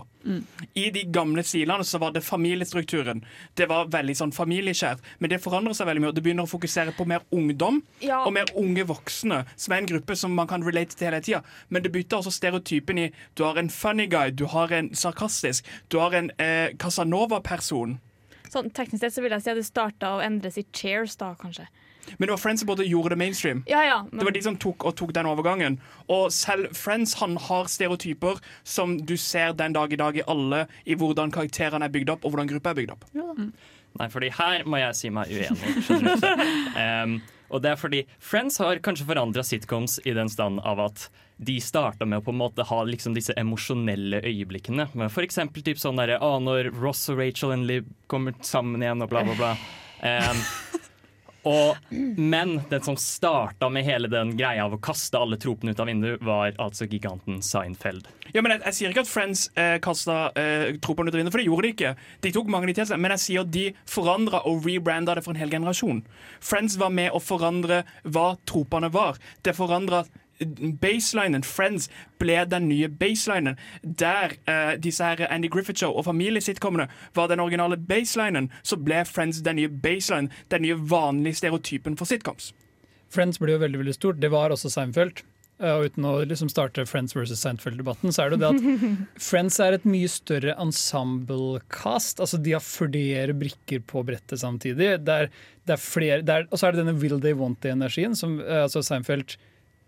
I de gamle stilene så var det familiestrukturen. Det var veldig sånn familieskjært. Men det forandrer seg veldig mye. og Det begynner å fokusere på mer ungdom Ja. og mer unge voksne, som er en gruppe som man kan relate til hele tida. Men det bytter også stereotypen i du har en funny guy, du har en sarkastisk, du har en eh, Casanova-person. Sånn, teknisk sett så vil jeg si at det starta å endres i chairs, da, kanskje. Men det var Friends som både gjorde det mainstream. Ja, ja. Det var de som tok, og tok den overgangen. Og selv Friends han har stereotyper som du ser den dag i dag i alle, i hvordan karakterene er bygd opp, og hvordan gruppa er bygd opp. Nei, fordi her må jeg si meg uenig. Um, og det er fordi Friends har kanskje forandra sitcoms i den stand av at de starta med å på en måte ha liksom disse emosjonelle øyeblikkene. Men for eksempel typ sånn derre ah, når Ross og Rachel endelig kommer sammen igjen, og bla, bla, bla. Em, Og, men den som starta med hele den greia av å kaste alle tropene ut av vinduet, var altså giganten Seinfeld. Ja, men jeg, jeg sier ikke at Friends eh, kasta eh, tropene ut av vinduet, for det gjorde de ikke. De tok mange de til seg, Men jeg sier at de forandra og rebranda det for en hel generasjon. Friends var med å forandre hva tropene var. Det forandra baselinen. Friends ble den nye baselinen. Der uh, disse her Andy Griffith Show og familiesitcomene var den originale baselinen, så ble Friends den nye baselinen. Den nye vanlige stereotypen for sitcoms. Friends ble jo veldig veldig stort. Det var også Seinfeld. Uh, og uten å liksom starte Friends versus Seinfeld-debatten, så er det jo det at Friends er et mye større ensemble-cast. Altså De har flere brikker på brettet samtidig. Det er, det er flere, det er, og så er det denne Will They Want They-energien. som uh, altså Seinfeld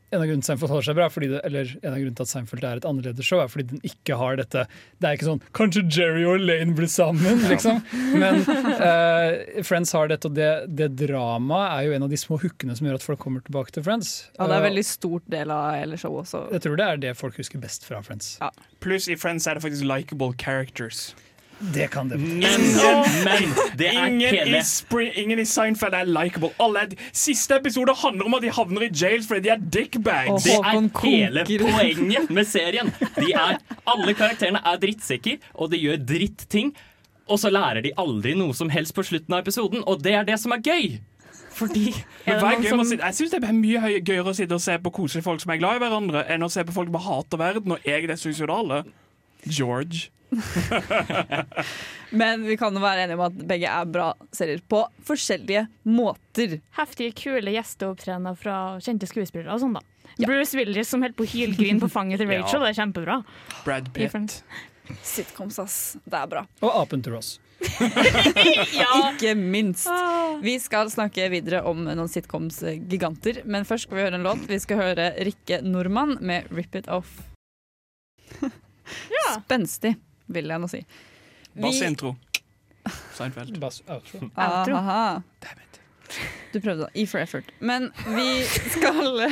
en av grunnene til Seinfeld holder seg bra, fordi det, eller en av grunnene til at Seinfeld er et annerledes show, er fordi den ikke har dette Det er ikke sånn 'Kanskje Jerry og Elaine blir sammen', liksom. Men uh, Friends har dette, og det, det dramaet er jo en av de små hookene som gjør at folk kommer tilbake til Friends. Ja, det er en veldig stort del av hele showet også. jeg tror det er det folk husker best fra Friends. Ja. Pluss i Friends er det faktisk likeable characters. Det kan det Men, men det er Ingen i, Spring, ingen i Seinfeld er likeable. Alle er, siste episode handler om at de havner i jails fordi de er dickbags. Det er hele poenget med serien. De er, alle karakterene er drittsekker, og de gjør dritting. Og så lærer de aldri noe som helst på slutten av episoden, og det er det som er gøy. Fordi Er er gøy som- Jeg synes det er mye høy- gøyere å sitte og se på koselige folk som er glad i hverandre, enn å se på folk som hater verden og jeg er suicidale. George. Men vi kan jo være enige om at begge er bra serier på forskjellige måter. Heftige, kule gjesteopptredener fra kjente skuespillere og sånn, da. Bruce Willis som holdt på å hylgrine på fanget til Rachel, det er kjempebra. Brad Pitt. Sitcoms, ass. Det er bra. Og apen til Ross. Ikke minst. Vi skal snakke videre om noen sitcoms-giganter, men først skal vi høre en låt. Vi skal høre Rikke Nordmann med 'Rip It Off'. Spenstig, vil jeg nå si. Bass intro. Seinfeld. Bass outro. Outro. Aha. Du prøvde da, E for effort. Men vi skal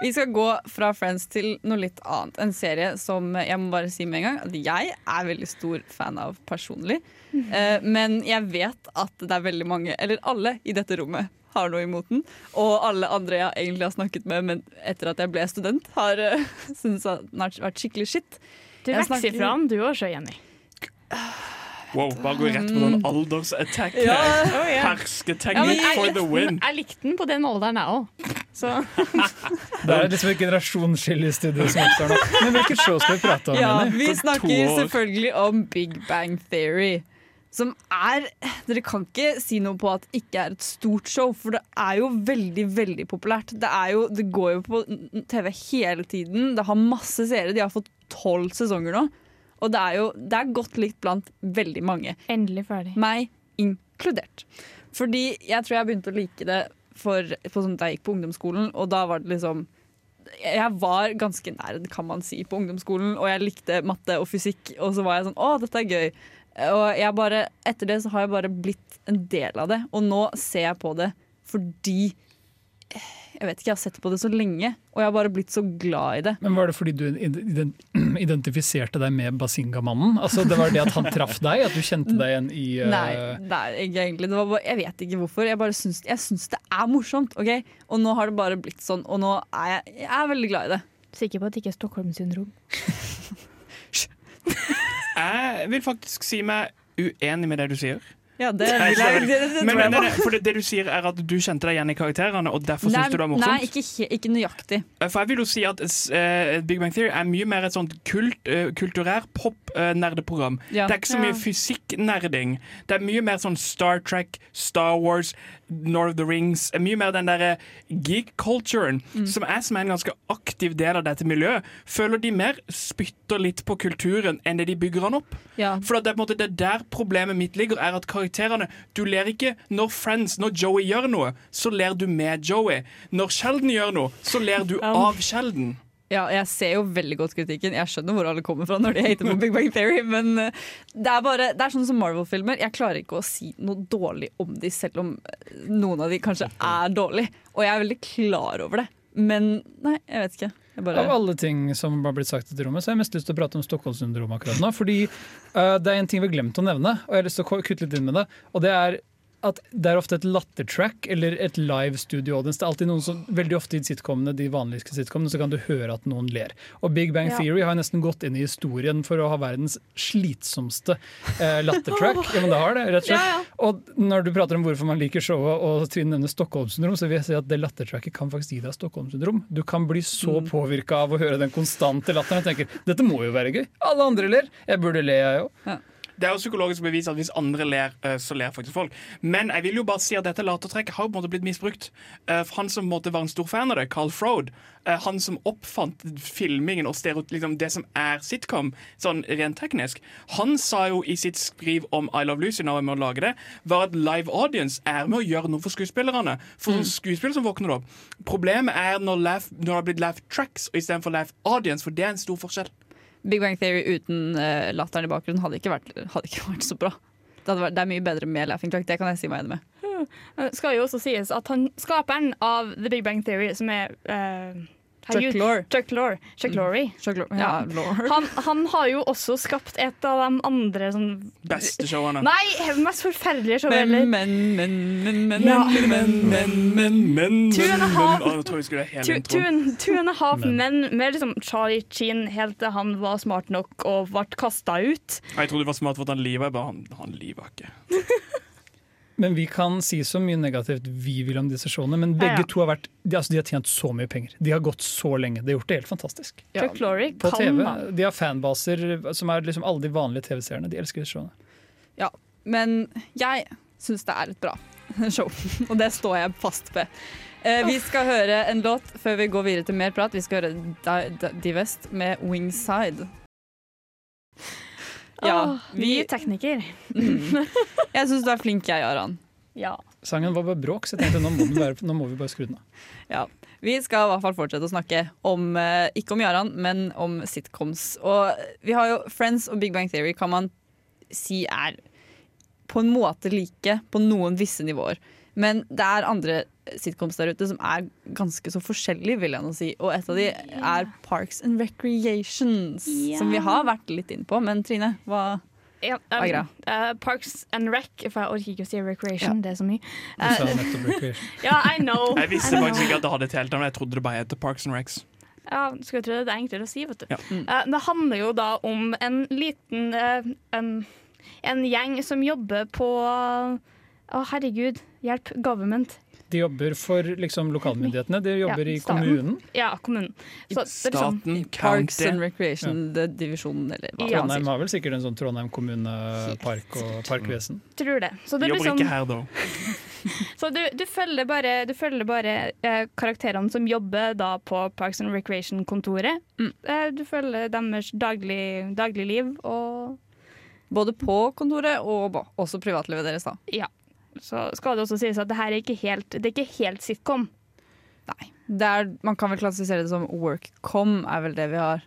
Vi skal gå fra Friends til noe litt annet. En serie som jeg må bare si med en gang at jeg er veldig stor fan av personlig. Eh, men jeg vet at det er veldig mange, eller alle i dette rommet, har noe imot den. Og alle andre jeg egentlig har snakket med men etter at jeg ble student, har uh, syntes at den har vært skikkelig shit. Du vokser snakker- ifra han, du òg, Jenny. Wow, bare gå rett på den aldersattack. Ja. Oh, yeah. Hersketeknikk for the win. Jeg likte den på den alderen, jeg òg. Det er liksom et generasjonsskille i studio som oppstår nå. Men hvilket show skal vi prate om? Ja, Jenny? vi snakker selvfølgelig om Big Bang Theory. Som er Dere kan ikke si noe på at det ikke er et stort show, for det er jo veldig, veldig populært. Det, er jo, det går jo på TV hele tiden. Det har masse seere. De har fått tolv sesonger nå. Og det er jo det er godt likt blant veldig mange. endelig ferdig. Meg inkludert. Fordi jeg tror jeg begynte å like det for, på sånn, jeg gikk på ungdomsskolen, og da var det liksom jeg var ganske nerd, kan man si, på ungdomsskolen, og jeg likte matte og fysikk. Og så var jeg sånn Å, dette er gøy. Og jeg bare, etter det så har jeg bare blitt en del av det. Og nå ser jeg på det fordi Jeg vet ikke, jeg har sett på det så lenge, og jeg har bare blitt så glad i det. Men Var det fordi du identifiserte deg med Basinga-mannen? Altså, det var det at han traff deg? At du kjente deg igjen i uh, Nei, nei ikke egentlig. Det var bare, jeg vet ikke hvorfor. Jeg bare syns, jeg syns det er morsomt. ok? Og nå har det bare blitt sånn, og nå er jeg, jeg er veldig glad i det. Sikker på at det ikke er Stockholm-syndrom. Jeg vil faktisk si meg uenig med det du sier. Ja, det det, det, Men, men, for det, du sier er at du kjente deg igjen i karakterene, og derfor syns du det var morsomt? nei ikke, ikke nøyaktig. Eh, For jeg vil jo si at uh, Big Bang Theory er mye mer et sånt kult, uh, kulturær pop-nerdeprogram. Ja. Det er ikke så mye Ja. fysikk-nerding. Det er mye mer sånn Star Trek, Star Wars, North of the Rings. eh, Mye mer den derre geek-culturen, Mm. som er som er en ganske aktiv del av dette miljøet. Føler de mer spytter litt på kulturen enn det de bygger den opp. Ja. For det er på en måte det er der problemet mitt ligger, er at karakterene Du ler ikke når Friends, når Joey gjør noe, så ler du med Joey. Når Sheldon gjør noe, så ler du av Sheldon. Ja, jeg ser jo veldig godt kritikken. Jeg skjønner hvor alle kommer fra når de hater på Big Bang Theory, men eh, det er bare Det er sånn som Marvel-filmer. Jeg klarer ikke å si noe dårlig om de, selv om eh, noen av de kanskje er dårlige. Og jeg er veldig klar over det. Men nei, jeg vet ikke. Jeg bare, Av alle ting som har blitt sagt i rommet, så har jeg mest lyst til å prate om Stockholm-syndrom akkurat nå. Fordi uh, det er en ting vi har glemt å nevne, og jeg har lyst til å kutte litt inn med det. Og det er at det er ofte et lattertrack eller et live studio audience. Det er alltid noen som, Veldig ofte i sitcomene, de vanligste sitcomene så kan du høre at noen ler. Og Big Bang Ja. Theory har nesten gått inn i historien for å ha verdens slitsomste eh, lattertrack. Ja, men det har det, rett og slett. Ja, ja. Og når du prater om hvorfor man liker showet, og Trine nevner Stockholm-syndrom, så vil jeg si at det lattertracket kan faktisk gi deg Stockholm-syndrom. Du kan bli så Mm. påvirka av å høre den konstante latteren og tenker dette må jo være gøy. Alle andre ler. Jeg burde le, jeg òg. Det er jo psykologisk bevis at hvis andre ler, eh, så ler faktisk folk. Men jeg vil jo bare si at dette latertrekket har jo på en måte blitt misbrukt. Eh, for Han som måtte være en stor fan av det, Carl Frode, eh, han som oppfant filmingen og liksom det som er sitcom, sånn rent teknisk, han sa jo i sitt skriv om I Love Lucy når jeg med å lage det, var at live audience er med å gjøre noe for skuespillerne. For mm. skuespillere som våkner opp. Problemet er når, laugh, når det har blitt laugh tracks istedenfor laugh audience, for det er en stor forskjell. Big Bang Theory uten uh, latteren i bakgrunnen hadde ikke vært, hadde ikke vært så bra. Det, vært, det er mye bedre med laughing track, det kan jeg si meg enig med. Det skal jo også sies at han, skaperen av The Big Bang Theory, som er eh, Chuck Lorre. Chuck Lorre. Chuck Lorre. Chuck Lorre. Ja. Han, han har jo også skapt et av de andre sånn Beste showene. Nei, mest forferdelige show Men, heller. men, men, men, men, Ja. men, men, men, men, men, Two and a half- Two, two, and, two and a half men med liksom Charlie Chin helt til han var smart nok og ble kasta ut. Jeg trodde du var smart for at han liva. Jeg bare, han, han liva ikke. Men vi kan si så mye negativt vi vil om disse showene, men begge ja. to har vært de, altså, de har tjent så mye penger. De har gått så lenge. De har gjort det helt fantastisk. Ja. På TV. De har fanbaser som er liksom alle de vanlige TV-seerne. De elsker disse showene. Ja, men jeg syns det er et bra show, og det står jeg fast ved. Eh, vi skal høre en låt før vi går videre til mer prat. Vi skal høre Di- Di- Divest med 'Wingside'. Ja, vi er tekniker. mm. Jeg syns du er flink, jeg, Aran. Ja. Sangen var bare bråk, så jeg tenkte nå må, vi bare, nå må vi bare skru den av. Vi skal i hvert fall fortsette å snakke om, eh, ikke om Jaran, men om sitcoms. Og vi har jo Friends og Big Bang Theory kan man si er på en måte like på noen visse nivåer. Men det er andre sitcoms der ute som er ganske så forskjellige, vil jeg nå si. Og et av de er Parks and Recreations, yeah. som vi har vært litt inn på. Men Trine, hva Ja, um, eh, Parks and Rec, for jeg orker ikke å si recreation, det er så mye. Recreation. ja, I know. Jeg visste faktisk ikke at det hadde et helt navn. Jeg trodde det bare het Parks and Recs. Ja, skulle tro det er enklere å si, vet du. Ja. Mm. Eh, det handler jo da om en liten eh, en, en gjeng som jobber på Å, herregud. Hjelp. Government. De jobber for liksom, lokalmyndighetene, de jobber Ja, i kommunen. Ja, kommunen. Så staten, liksom county. Parks and Recreation, ja. divisjon, eller hva Ja. man Trondheim har vel sikkert en sånn Trondheim kommunepark og parkvesen. Tror det. Så, det de Jobber liksom, ikke her, da. så du, du følger bare, du følger bare eh, karakterene som jobber da på Parks and Recreation-kontoret. Mm. Eh, du følger deres daglig, dagligliv og Både på kontoret og også privatlivet deres, da. Ja. Så skal det også sies at det her er ikke helt, det er ikke helt sitcom. Nei. Det er, man kan vel klassifisere det som workcom, er vel det vi har.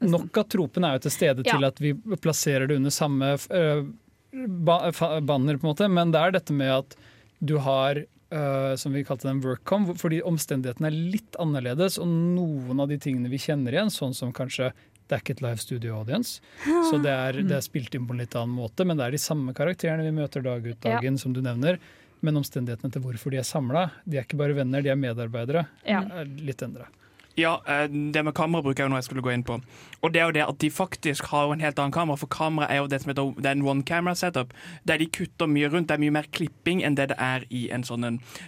Nok av tropen er jo til stede til at vi plasserer det under samme øh, ba banner, på en måte, men det er dette med at du har øh, som vi kalte den workcom, fordi omstendighetene er litt annerledes, og noen av de tingene vi kjenner igjen, sånn som kanskje det er ikke et live studio audience, så det er, det er spilt inn på en litt annen måte, men det er de samme karakterene vi møter dag ut dagen, ja. som du nevner. Men omstendighetene til hvorfor de er samla, de er ikke bare venner, de er medarbeidere. Ja. er litt endra. Ja, eh, det med kamera bruker jeg jo noe jeg skulle gå inn på. Og det er jo det at de faktisk har en helt annen kamera, for kamera er jo det som heter det er en one camera setup, der de kutter mye rundt. Det er mye mer klipping enn det det er i en sånn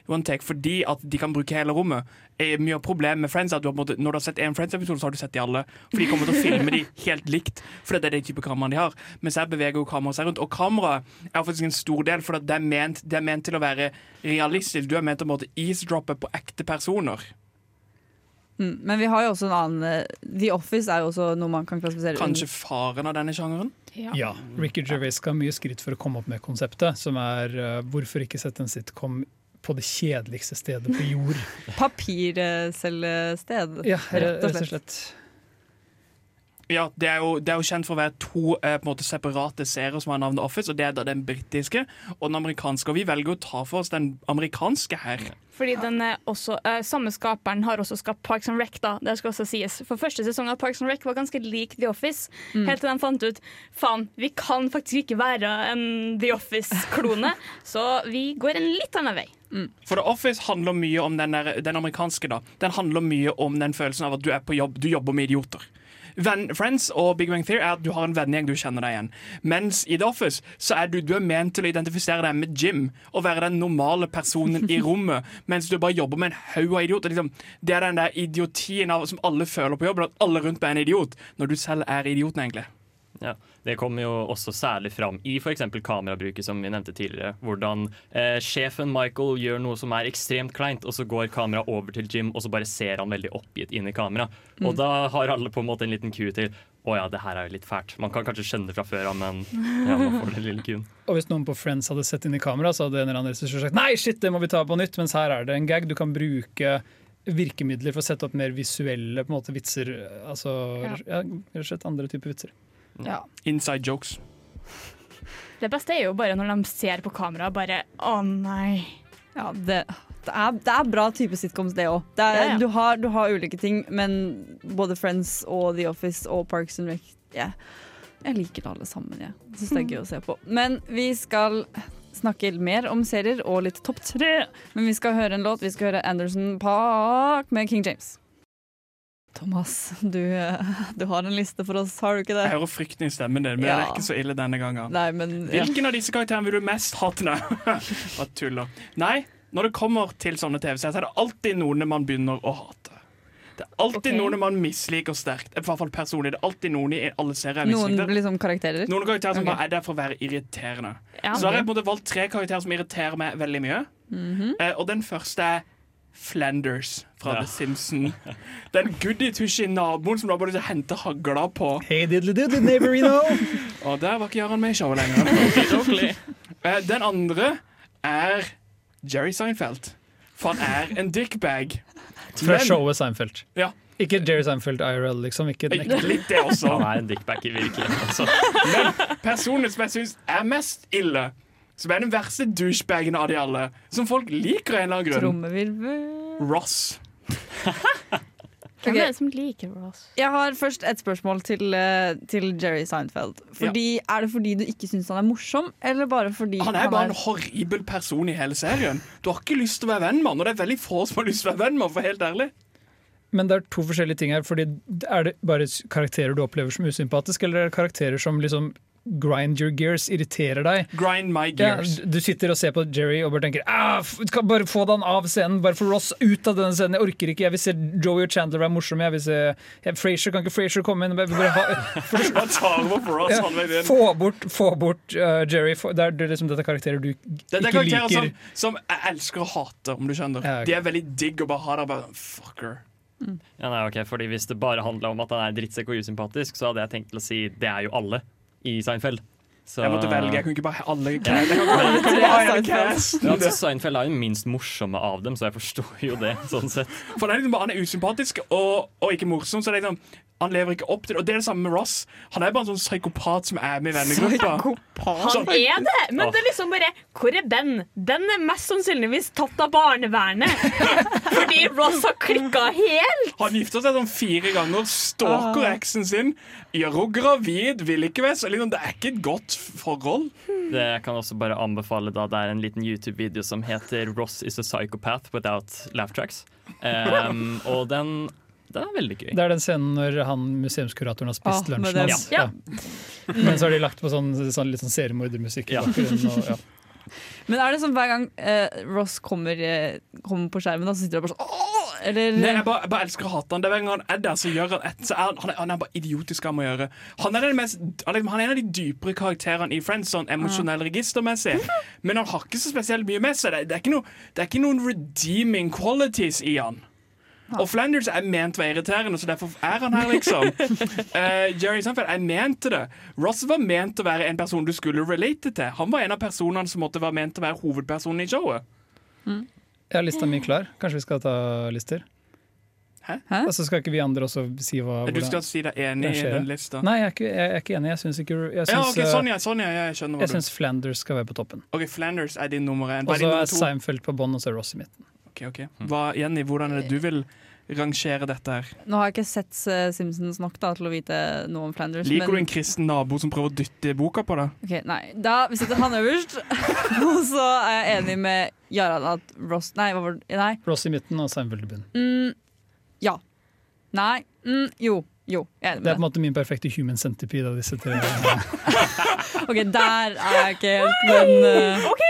one take, fordi at de kan bruke hele rommet. Er Mye av problemet med Friends er at du har, måttet, når du har sett en Friends-episode, så har du sett de alle. For de kommer til å filme de helt likt, for det er den type kameraene de har. Mens her beveger jo kameraet seg rundt. Og kameraet er faktisk en stor del, for det er ment, det er ment til å være realistisk. Du er ment å eavesdroppe på ekte personer. Mm. Men vi har jo også en annen eh, The Office er jo også noe man kan klassifisere Kanskje faren av denne sjangeren? Ja. Ricky Gervais skal ha mye skritt for å komme opp med konseptet, som er uh, hvorfor ikke sette en sitcom på det kjedeligste stedet på jord. Papircellested, Ja, rett og slett. rett og slett. Ja, det er, jo, det er jo kjent for å være to eh, på en måte separate serier som har navnet Office, og det er da den britiske og den amerikanske. Og vi velger å ta for oss den amerikanske her. Fordi den er også, eh, Samme skaperen har også skapt Parks and Rec. da, det skal også sies. For Første sesong av Parks and Rec var ganske lik The Office. Helt til de fant ut faen, vi kan faktisk ikke være en The Office-klone, så vi går en litt annen vei. For The Office handler mye om den, der, den amerikanske. da Den handler mye om den følelsen av at du er på jobb, du jobber med idioter. Venn, Friends og Big Bang Theory er at du har en vennegjeng du kjenner deg igjen. Mens i The Office så er du, du er ment til å identifisere deg med Jim og være den normale personen i rommet, mens du bare jobber med en haug av idioter. Liksom, det er den der idiotien av, som alle føler på jobben, at alle rundt meg er en idiot, når du selv er idioten, egentlig. Ja, Det kommer jo også særlig fram i f.eks. kamerabruket, som vi nevnte tidligere. Hvordan eh, sjefen Michael gjør noe som er ekstremt kleint, og så går kameraet over til Jim, og så bare ser han veldig oppgitt inn i kamera. Og da har alle på en måte en liten ku til å ja, det her er jo litt fælt. Man kan kanskje skjønne det fra før av, men ja, man får den lille kuen. Og hvis noen på Friends hadde sett inn i kamera, så hadde en eller annen regissør sagt nei, shit, det må vi ta på nytt. Mens her er det en gag. Du kan bruke virkemidler for å sette opp mer visuelle på en måte, vitser. Altså ja. rett og slett andre typer vitser. Ja. Inside jokes. Det beste er jo bare når de ser på kamera bare Å nei. Ja, det, det, er, det er bra type sitcoms, det òg. Ja, ja. Du, har- du har ulike ting, men både Friends og The Office og Parks and Rec yeah. Jeg liker det alle sammen. Jeg syns det er gøy å se på. Men vi skal snakke mer om serier og litt topp tre. Men vi skal høre en låt. Vi skal høre Anderson Park med King James. Thomas, du, du har en liste for oss, har du ikke det? Jeg hører frykten i stemmen din, men det er ikke så ille denne gangen. Nei, men ja. Hvilken av disse karakterene vil du mest hate? Bare tuller. Nei, når det kommer til sånne TV-serier, så er det alltid noen man begynner å hate. Det er alltid okay. noen man misliker sterkt. I hvert fall personlig. Det er alltid noen i alle serier Noen liksom karakterer? Noen karakterer som okay. bare er der for å være irriterende. Ja, Så har jeg på en måte valgt tre karakterer som irriterer meg veldig mye. Mhm. Eh, og den første er Flanders fra Ja. The Simpsons. Den goody-tushy naboen som da bare henter hagla på. Hey diddly diddly neighborino! Og der var ikke Jarand med i showet lenger. Eh, Den andre er Jerry Seinfeld. For han er en dickbag. Fra showet Seinfeld. Ja. Ikke Jerry Seinfeld IRL, liksom. Ikke. Litt det også. Han er en dickbag i virkeligheten Altså. Men personen som jeg syns er mest ille, som er den verste douchebagen av de alle, som folk liker av en eller annen grunn, Trommevirvel Ross. Hvem er det som liker Ross? Jeg har først et spørsmål til, eh, til Jerry Seinfeld. Fordi, Er det fordi du ikke syns han er morsom, eller bare fordi Han er bare en horribel person i hele serien. Du har ikke lyst til å være venn med han, og det er veldig få som har lyst til å være venn med han, for helt ærlig. Men det er to forskjellige ting her. Fordi Er det bare karakterer du opplever som usympatiske, eller er det karakterer som liksom grind your gears, irriterer deg? Grind my Ja, gears. du sitter og ser på Jerry og bare tenker ah, kan bare få han av scenen, bare få Ross ut av denne scenen. Jeg orker ikke, jeg vil se Joey og Chandler være morsomme. Jeg vil se jeg, Frasier, Kan ikke Frasier komme inn? Bare ha, for Ross. ja, få bort, få bort uh, Jerry. Få, det er det er liksom dette karakterer du Det er ikke karakterer liker. som, som jeg elsker å hate, om du skjønner. Ja, okay. De er veldig digg å bare ha der. Bare, fucker. Ja, nei, okay, fordi Hvis det bare handla om at han er drittsekk og usympatisk, så hadde jeg tenkt til å si det er jo alle i Seinfeld. Så, Jeg måtte velge. Jeg kunne ikke bare ha alle Ja. altså, Seinfeld er jo minst morsomme av dem, så jeg forstår jo det. sånn sett For det er liksom Han er usympatisk og, og ikke morsom. Så det er liksom, Han lever ikke opp til det. Og det er det samme med Ross. Han er bare en sånn psykopat som er med i vennegruppa. Han er det! Men det er liksom bare Hvor er Ben? Ben er mest sannsynligvis tatt av barnevernet. Fordi Ross har klikka helt. Han gifta seg sånn fire ganger, stalker eksen sin, gjør henne gravid, vil ikke være så liksom, Det er ikke et godt forhold. Det jeg kan også bare anbefale da Det er en liten YouTube-video som heter 'Ross is a psychopath without laugh tracks'. Um, og den, den er veldig gøy. Det er den scenen når han museumskuratoren har spist Ah, lunsjen hans. Ja. Men så har de lagt på sånn, sånn litt sånn seriemordermusikk. i Ja. bakgrunnen, ja. Men er det sånn hver gang eh, Ross kommer, eh, kommer på skjermen, da, så sitter han bare sånn Åh! Eller Nei, jeg, bare, jeg bare elsker å hate han. Det er Hver gang han er der, så gjør han et så er han, han, er, han er bare idiotisk han må gjøre. Han er, den mest, han er, han er en av de dypere karakterene i Friends, sånn emosjonell registermessig. Men han har ikke så spesielt mye med seg. Det, det, er, ikke no, det er ikke noen redeeming qualities i han. Og Flanders er ment å være irriterende, så derfor er han her, liksom. Uh, Jerry Seinfeld er ment til det. Ross var ment å være en person du skulle relate til. Han var en av personene som måtte være ment til å være hovedpersonen i showet. Jeg har lista mi klar. Kanskje vi skal ta lister? Hæ? Altså Skal ikke vi andre også si hva Du skal si deg enig i den lista? Nei, jeg er ikke, jeg er ikke enig. Jeg syns ikke jeg ja, syns, ok, eh, sånn, ja, sånn, ja, jeg jeg syns Flanders skal være på toppen. Ok, Flanders er din nummer én. Og så er? Seinfeld på bånn, og så er Ross i midten. Ok, ok. Hva, Jenny, hvordan er det du vil rangere dette her? Nå har jeg ikke sett eh, Simpsons nok da, til å vite noe om Flanders. Liker du en kristen nabo som prøver å dytte boka på deg? Ok, nei, da Vi setter han øverst. Og så er jeg enig med Jarand at Ross Nei, hva var det? Nei. Ross i midten og Seinfeld i bunnen. Mm, ja. Nei. Mm, jo. Jo, jeg er enig Det er på en måte min perfekte human centipede av disse tre. Ok, Der er jeg ikke helt, men uh, OK!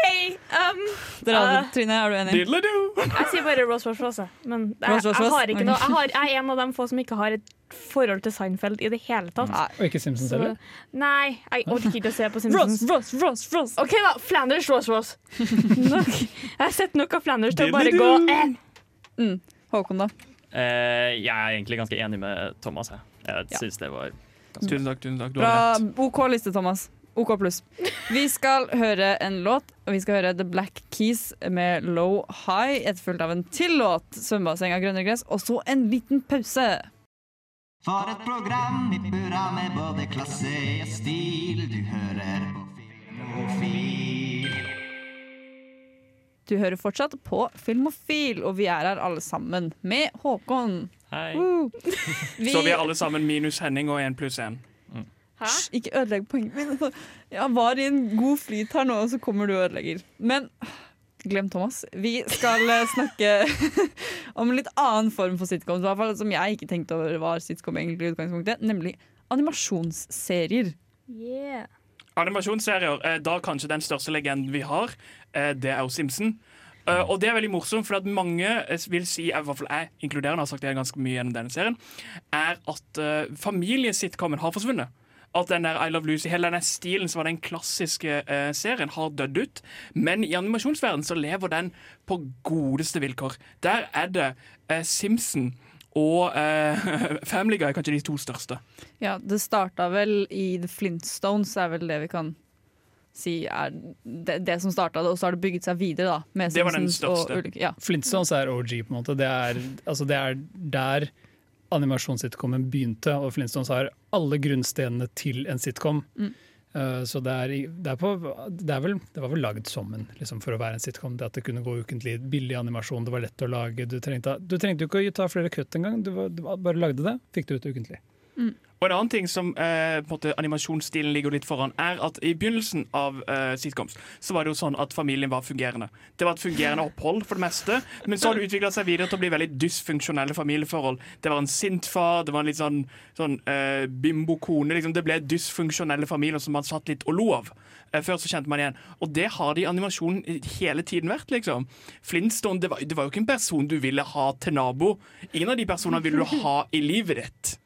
Um, dere andre, eh, Trine, er du enig? jeg sier bare Ross Ross Ross. Men jeg, Rose, Ross, jeg, har ikke noe, jeg, har, jeg er en av de få som ikke har et forhold til Seinfeld i det hele tatt. Og ikke Simpsons Så- heller? Nei, jeg orker ikke å se på Simpsons. Ross, Ross, Ross. OK, da. Flanders, Ross, Ross. nok. Jeg har sett nok av Flanders til å bare gå eh. Mm. Håkon, da? Uh, jeg er egentlig ganske enig med Thomas. Jeg, jeg Ja. syns det var Tusen takk. tusen takk, du Bra. OK liste, Thomas. OK pluss. Vi skal høre en låt, og vi skal høre The Black Keys med Low High, etterfulgt av en til låt, 'Svømmebasseng av grønnere gress', og så en liten pause. For et program i burra med både klasse og stil. Du hører på Filmofil. Du hører fortsatt på Filmofil, og vi er her alle sammen med Håkon. Hei. Woo. Så vi er alle sammen minus Henning og én pluss én. Hysj, ikke ødelegg poenget mitt. Jeg var i en god flyt her nå, og så kommer du og ødelegger. Men glem Thomas. Vi skal eh, snakke om en litt annen form for sitcom, i hvert fall, som jeg ikke tenkte over var sitcom egentlig i utgangspunktet, nemlig animasjonsserier. Yeah. Animasjonsserier, eh, da kanskje den største legenden vi har, eh, det er jo Simpson. Uh, og det er veldig morsomt, for at mange vil si, i hvert fall jeg inkluderende har sagt det ganske mye gjennom denne serien, er at uh, familiesitcomen har forsvunnet. At den der I Love Lucy, hele den stilen som var den klassiske eh, serien, har dødd ut. Men i animasjonsverdenen så lever den på godeste vilkår. Der er det eh, Simpson og eh, Family Guy kanskje de to største. Ja, det starta vel i The Flintstones, er vel det vi kan si er det, det som starta det, og så har det bygget seg videre, da. Med Det var den største. ulike- ja. Flintstones er OG, på en måte. Det er, altså det er der animasjonssitcomen begynte, og Flintstones har alle grunnstenene til en sitcom. Mm. Uh, så det er, det, er på, det, er vel, det var vel lagd som en liksom for å være en sitcom. Det at det kunne gå ukentlig, billig animasjon, det var lett å lage. Du trengte, du trengte ikke å ta flere kutt engang, du, var- du bare lagde det, fikk det ut ukentlig. Og en annen ting som eh, på en måte animasjonsstilen ligger litt foran, er at i begynnelsen av eh, sitcoms så var det jo sånn at familien var fungerende. Det var et fungerende opphold for det meste, men så har det utvikla seg videre til å bli veldig dysfunksjonelle familieforhold. Det var en sint far, det var en litt sånn, sånn eh, bimbo-kone. Liksom. Det ble dysfunksjonelle familier som man satt litt og lo av. Eh, Før så kjente man igjen. Og det har det i animasjonen hele tiden vært. liksom. Flintstone det var, det var jo ikke en person du ville ha til nabo. Ingen av de personene ville du ha i livet ditt.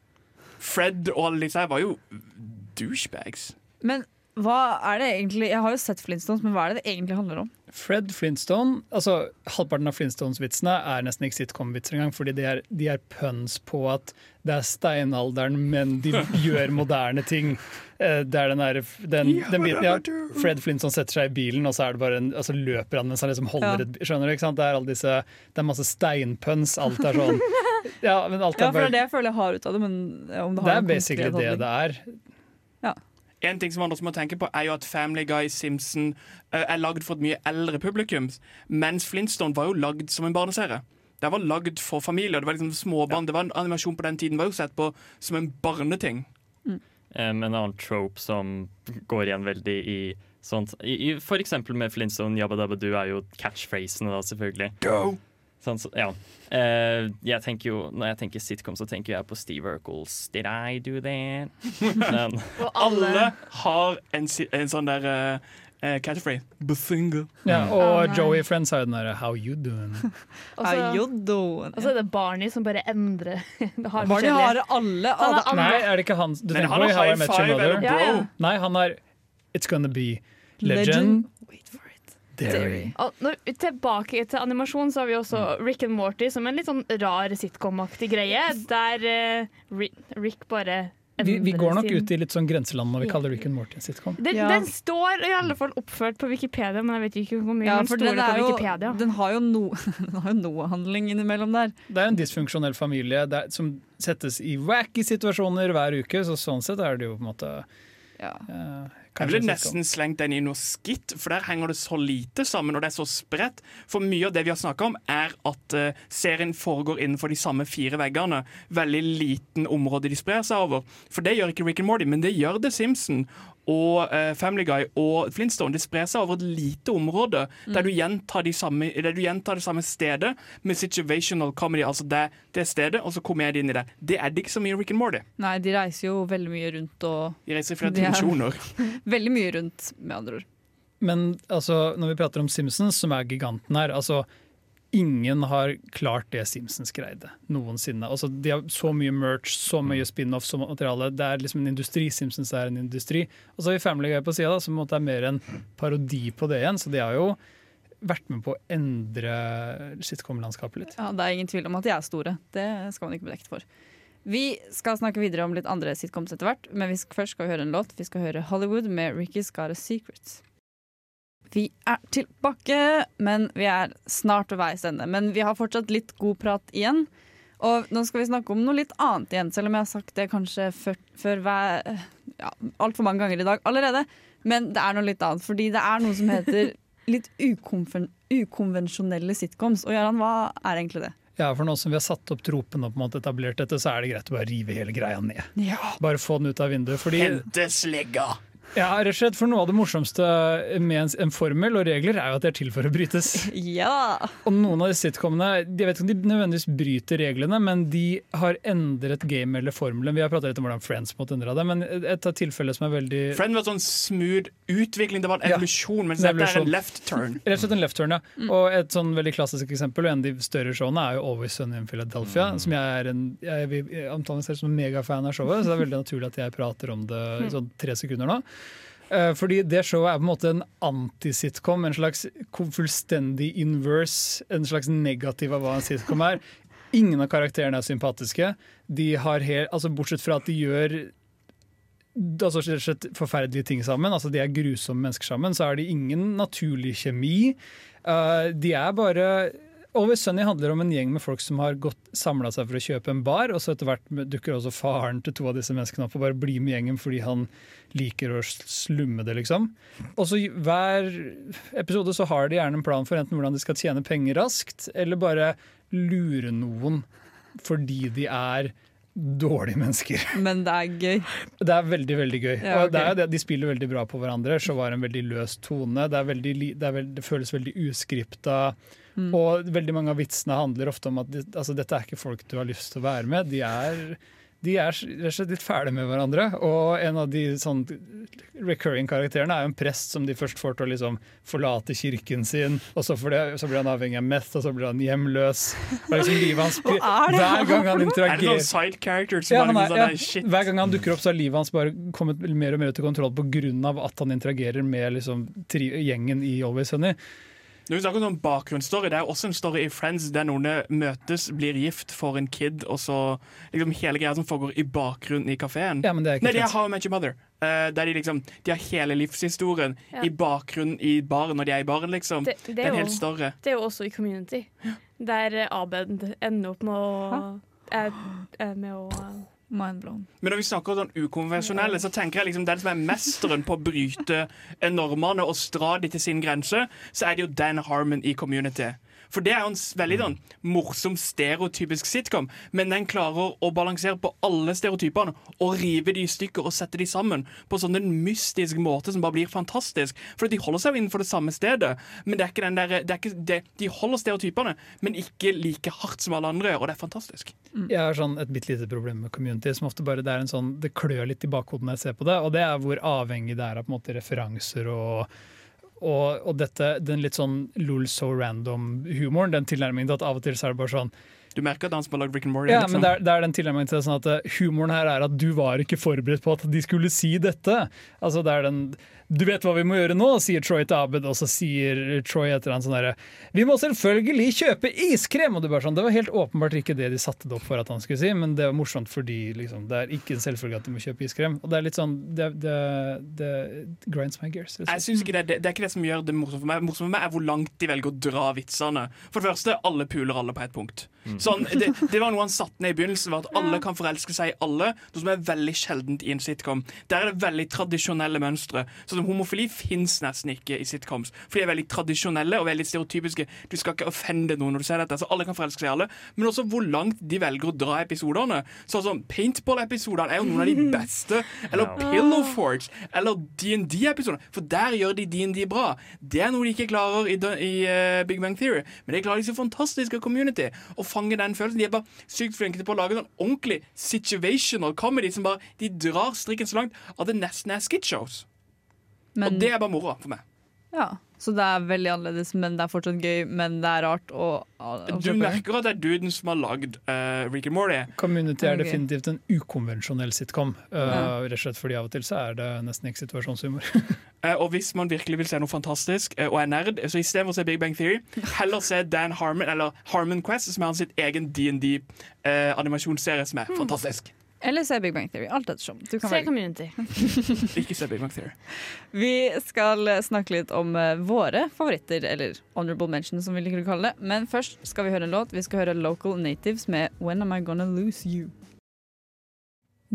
Fred og alle disse her var jo douchebags. Men hva er det egentlig Jeg har jo sett Flintstones, men hva er det det egentlig handler om? Fred Flintstone, altså Halvparten av Flintstones-vitsene er nesten ikke sitcom-vitser engang, fordi de er, de er puns på at det er steinalderen, men de gjør moderne ting. Eh, Det er den der, den, den biten, ja, Fred Flintstone setter seg i bilen, og så er det bare en, altså løper han mens han liksom holder Ja. et Skjønner du? ikke sant? Det er alle disse, det er masse steinpuns. Alt er sånn. Ja, men alt Ja, er for det er det jeg føler jeg har ut av det. Men om det, Det er basically det handling. det er. En ting som andre må tenke på er jo at Family Guy Simpson eh, er lagd for et mye eldre publikum, mens Flintstone var jo lagd som en barneserie. Det var lagd for familier. Det var liksom småbarn. Det var en animasjon på den tiden var jo sett på som en barneting. Um, en annen trope som går igjen veldig i sånt i, i, For eksempel med Flintstone Jabba Dabba Du er jo catchphrasene, da, selvfølgelig. Go! Sånn, så, ja. Uh, jeg tenker jo, når jeg tenker sitcom, så tenker jeg på Steve Urkels Did I do that? Men, Alle har en, en sånn der eh, eh, catchphrase. Bazinga. Ja, og oh, Joey Friends har jo den derre How you doing? Og så- og så er det Barney som bare endrer. Har Barney har alle. Han Er alle. Nei, er det ikke han Du tenker han på har How I high Met Your Mother? Ja, ja. Nei, han har It's Gonna Be Legend. Legend. Dairy. Og når, tilbake til animasjon så har vi også Mm. Rick and Morty som en litt sånn rar sitcom-aktig greie. Der uh, Rick, bare Vi, vi går nok ut i litt sånn grenseland når vi kaller Rick and Morty en sitcom. Den, Ja. den står i alle fall oppført på Wikipedia, men jeg vet ikke hvor mye Ja, man for stoler den, står på jo, Wikipedia. den har jo, no, den har jo noe handling innimellom der. Det er en dysfunksjonell familie der, som settes i wacky situasjoner hver uke, så sånn sett er det jo på en måte Ja. eh, Jeg ville nesten slengt den i noe skitt, for der henger det så lite sammen, og det er så spredt. For mye av det vi har snakka om, er at uh, serien foregår innenfor de samme fire veggene. Veldig liten område de sprer seg over. For det gjør ikke Rick and Morty, men det gjør The Simpson og eh, Family Guy og Flintstone. Det sprer seg over et lite område der, du gjentar de samme, der du gjentar det samme stedet med situational comedy. Altså det, det stedet, og så komedie inn i det. Det er det ikke så mye Rick and Morty. Nei, de reiser jo veldig mye rundt og De reiser i flere er- dimensjoner. Veldig mye rundt, med andre ord. Men altså, når vi prater om Simpsons, som er giganten her altså, Ingen har klart det Simpsons greide noensinne. Altså, de har så mye merch, så mye spin-off, så materiale. Det er liksom en industri. Simpsons er en industri. Og så har vi Family Guy på sida, som er mer en parodi på det igjen. Så de har jo vært med på å endre sitcom-landskapet litt. Ja, Det er ingen tvil om at de er store. Det skal man ikke bli dekket for. Vi skal snakke videre om litt andre sitcoms etter hvert, men vi skal, først skal vi høre en låt. Vi skal høre Hollywood med Ricky's Got a Secret. Vi er tilbake, men vi er snart ved veis ende. Men vi har fortsatt litt god prat igjen. Og nå skal vi snakke om noe litt annet igjen, selv om jeg har sagt det kanskje før, før hver, ja, altfor mange ganger i dag allerede. Men det er noe litt annet, fordi det er noe som heter litt ukonven ukonvensjonelle sitcoms. Og Jarand, hva er egentlig det? Ja, for nå som vi har satt opp tropen og på en måte etablert dette, så er det greit å bare rive hele greia ned. Ja. Bare få den ut av vinduet. Fordi Hente slegga! Ja, rett og slett, for Noe av det morsomste med en, en formel og regler er jo at de er til for å brytes. Ja! Og noen av de sitcomene jeg vet ikke om de nødvendigvis bryter reglene, men de har endret game eller formelen. Vi har pratet litt om hvordan Friends måtte endre det, men et av tilfellene som er veldig Friends var sånn smooth utvikling, det var en Ja. evolusjon, mens En dette er en left turn. Rett og slett en left turn, ja. Og et sånn veldig klassisk eksempel, og en av de større showene, er jo Always Sunny in Philadelphia. Som jeg er en jeg, vil- jeg omtaler meg selv som en megafan av showet, så det er veldig naturlig at jeg prater om det i sånn tre sekunder nå. Eh, Fordi det showet er på en måte en antisitcom, en slags fullstendig inverse, en slags negativ av hva en sitcom er. Ingen av karakterene er sympatiske. De har helt, altså Bortsett fra at de gjør altså slett forferdelige ting sammen. Altså De er grusomme mennesker sammen. Så er det ingen naturlig kjemi. Eh, de er bare Always Sunny handler om en gjeng med folk som har gått samla seg for å kjøpe en bar, og så etter hvert dukker også faren til to av disse menneskene opp og bare blir med gjengen fordi han liker å slumme det, liksom. Og så hver episode så har de gjerne en plan for enten hvordan de skal tjene penger raskt, eller bare lure noen fordi de er dårlige mennesker. Men det er gøy. Det er veldig veldig gøy. Ja, Og det de spiller veldig bra på hverandre. Så var det en veldig løs tone. Det, er veldig, det, veld, det føles veldig uskripta. Mm. Og veldig mange av vitsene handler ofte om at de, altså, dette er ikke folk du har lyst til å være med. De er, de er rett og slett litt fæle med hverandre. Og en av de sånn recurring karakterene er jo en prest som de først får til å liksom forlate kirken sin, og så, det, så blir han avhengig av meth, og så blir han hjemløs. Og liksom livet hans blir- er? Hver gang han Er det noen side characters ja, han liksom er, sånn, ja. shit. Hver gang han dukker opp, så har livet hans bare kommet mer og mer ut av kontroll pga. at han interagerer med liksom, tri gjengen i Always Sunny. Når vi snakker om sånn bakgrunnsstory, Det er også en story i Friends der noen møtes, blir gift, får en kid, og så liksom hele greia som foregår i bakgrunnen i kafeen. Ja, Nei, det er. How I Met Your Mother. Uh, der de liksom De har hele livshistorien Ja. i bakgrunnen i baren når de er i baren, liksom. Det, Det, det, er er en jo, hel det er jo også i Community, der eh, Abed ender opp med å er, er med å eh, Mind blown. Men når vi snakker om sånn ukonvensjonelle, så tenker jeg liksom den som er mesteren på å bryte normene og stra de til sin grense, så er det jo Dan Harmon i Community. For det er jo en veldig sånn morsom, stereotypisk sitcom, men den klarer å balansere på alle stereotypene og rive de i stykker og sette de sammen på sånn en mystisk måte som bare blir fantastisk. For de holder seg jo innenfor det samme stedet, men det er ikke den der, det er ikke, det, de holder stereotypene, men ikke like hardt som alle andre, og det er fantastisk. Jeg har sånn et bitte lite problem med community. som ofte bare Det er en sånn, det klør litt i bakhodet når jeg ser på det, og det er hvor avhengig det er av på en måte referanser og og, og dette, den litt sånn lol so random-humoren, den tilnærmingen til at av og til så er det bare sånn Du merker at han som har lagd Rick and Morty, Ja, liksom. men det er, det er den tilnærmingen til sånn at eh, humoren her er at du var ikke forberedt på at de skulle si dette. Altså det er den, Du vet hva vi må gjøre nå, sier Troy til Abed, og så sier Troy etter han sånn derre Vi må selvfølgelig kjøpe iskrem! Og det, bare sånn, det var helt åpenbart ikke det de satte det opp for at han skulle si, men det var morsomt fordi liksom, det er ikke en selvfølge at de må kjøpe iskrem. Og det er litt sånn Det, det, det grinds my gears. Jeg synes ikke det, det, det er ikke det som gjør det morsomt for meg. Morsomt for meg er hvor langt de velger å dra vitsene. For det første, alle puler alle på et punkt. Sånn, det, det var noe han satte ned i begynnelsen, var at alle kan forelske seg i alle. Noe som er veldig sjeldent i en sitcom. Der er det veldig tradisjonelle mønstre. Sånn som Homofili fins nesten ikke i sitcoms. For de er veldig tradisjonelle og veldig stereotypiske. Du skal ikke offende noen når du ser dette. Så alle kan forelske seg i alle. Men også hvor langt de velger å dra episodene. Sånn som Paintball-episodene er jo noen av de beste. Eller. Pillow Forge. Eller DND-episodene. For der gjør de DND bra. Det er noe de ikke klarer i, i uh, Big Bang Theory. Men det klarer de så fantastisk av Community. Å fange den følelsen. De er bare sykt flinke til på å lage sånn ordentlig situational comedy som bare De drar strikken så langt at det nesten er skitshows. Men- Og det er bare moro for meg. Ja, Så det er veldig annerledes, men det er fortsatt gøy, men det er rart. Og, og, Du merker at det er duden som har lagd uh, Rick and Morty. Community er definitivt en ukonvensjonell sitcom. Uh, Ja. Rett og slett fordi av og til så er det nesten ikke situasjonshumor. uh, og hvis man virkelig vil se noe fantastisk og er nerd, så istedenfor å se Big Bang Theory, heller se Dan Harmon eller Harmon Quest, som er hans egen DND-animasjonsserie, som er fantastisk. Eller se Big Bang Theory. Alt ettersom. Du kan Se velge. Community. Ikke se Big Bang Theory. Vi skal snakke litt om eh, våre favoritter, eller honorable mention, som vi liker å kalle det. Men først skal vi høre en låt. Vi skal høre Local Natives med When Am I Gonna Lose You.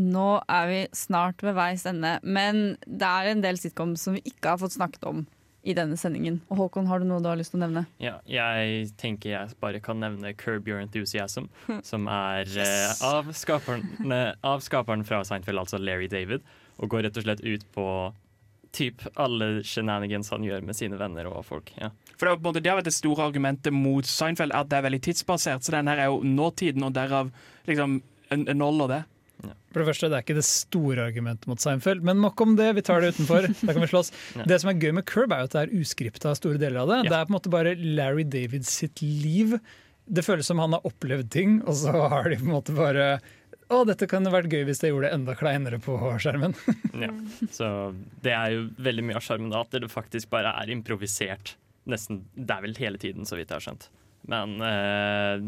Nå er vi snart ved veis ende, men det er en del sitcom som vi ikke har fått snakket om i denne sendingen. Og Håkon, har du noe du har lyst til å nevne? Ja, jeg tenker jeg bare kan nevne Curb Your Enthusiasm, som er eh, av, skaperne, av skaperen fra Seinfeld, altså Larry David, og går rett og slett ut på typ alle shenanigans han gjør med sine venner og folk. Ja. For det, er på en måte, det har vært det store argumentet mot Seinfeld, at det er veldig tidsbasert. Så den her er jo nåtiden, og derav liksom en, en det. For det første, Det er ikke det store argumentet mot Seinfeld, men nok om det. Vi tar det utenfor. Da kan vi slåss. Ja. Det som er gøy med Curb, er jo at det er uskripta store deler av det. Det er på en måte bare Larry David sitt liv. Det føles som han har opplevd ting, og så har de på en måte bare å, dette kunne vært gøy hvis jeg gjorde det enda kleinere på skjermen. Ja. Så det er jo veldig mye av sjarmen da, at det faktisk bare er improvisert. Nesten, Det er vel hele tiden, så vidt jeg har skjønt. Men eh,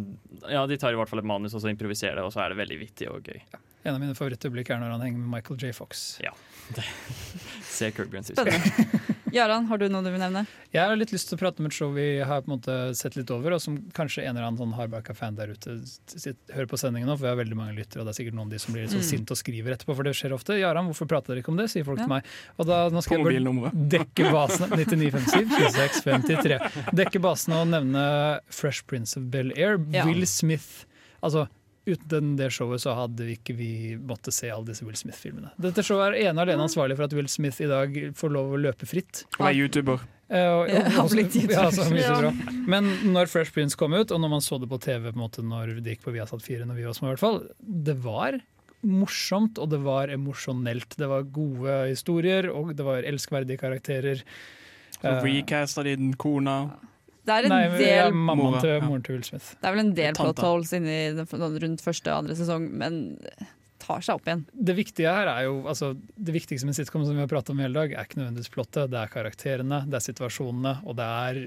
ja, de tar i hvert fall et manus og så improviserer det, og så er det veldig vittig og gøy. En av mine favorittøyeblikk er når han henger med Michael J. Fox. Ja. Se Your Spennende. Jaran, har du noe du vil nevne? Jeg har litt lyst til å prate om et show vi har på en måte sett litt over, og som kanskje en eller annen sånn hardbacka-fan der ute hører på sendingen nå, for vi har veldig mange lyttere, og det er sikkert noen av de som blir litt sånn Mm. sinte og skriver etterpå, for det skjer ofte. Jaran, hvorfor prater dere ikke om det, sier folk Ja. til meg. Og da, nå skal På jeg mobilnummeret. dekke basene 9957 26 53. Dekke basene og nevne Fresh Prince of Bel-Air, Ja. Will Smith. Altså, Uten det showet så hadde vi ikke vi måtte se alle disse Will Smith-filmene. Dette showet er ene og alene ansvarlig for at Will Smith i dag får lov å løpe fritt. Og er YouTuber. Eh, og- og- ja. Men når Fresh Prince kom ut, og når man så det på TV på en måte når det gikk på Viasat 4 når vi var små, i hvert fall, det var morsomt og det var emosjonelt. Det var gode historier, og det var elskverdige karakterer. Så Eh, recasta de den kona. Det er en Nei, del ja, mammaen til moren til Will Smith. Det er vel en del plot holes inni rundt første og andre sesong, men det tar seg opp igjen. Det viktige her er jo, altså, det viktigste med sitcom som vi har pratet om i hele dag, er ikke nødvendigvis plottet, det er karakterene, det er situasjonene, og det er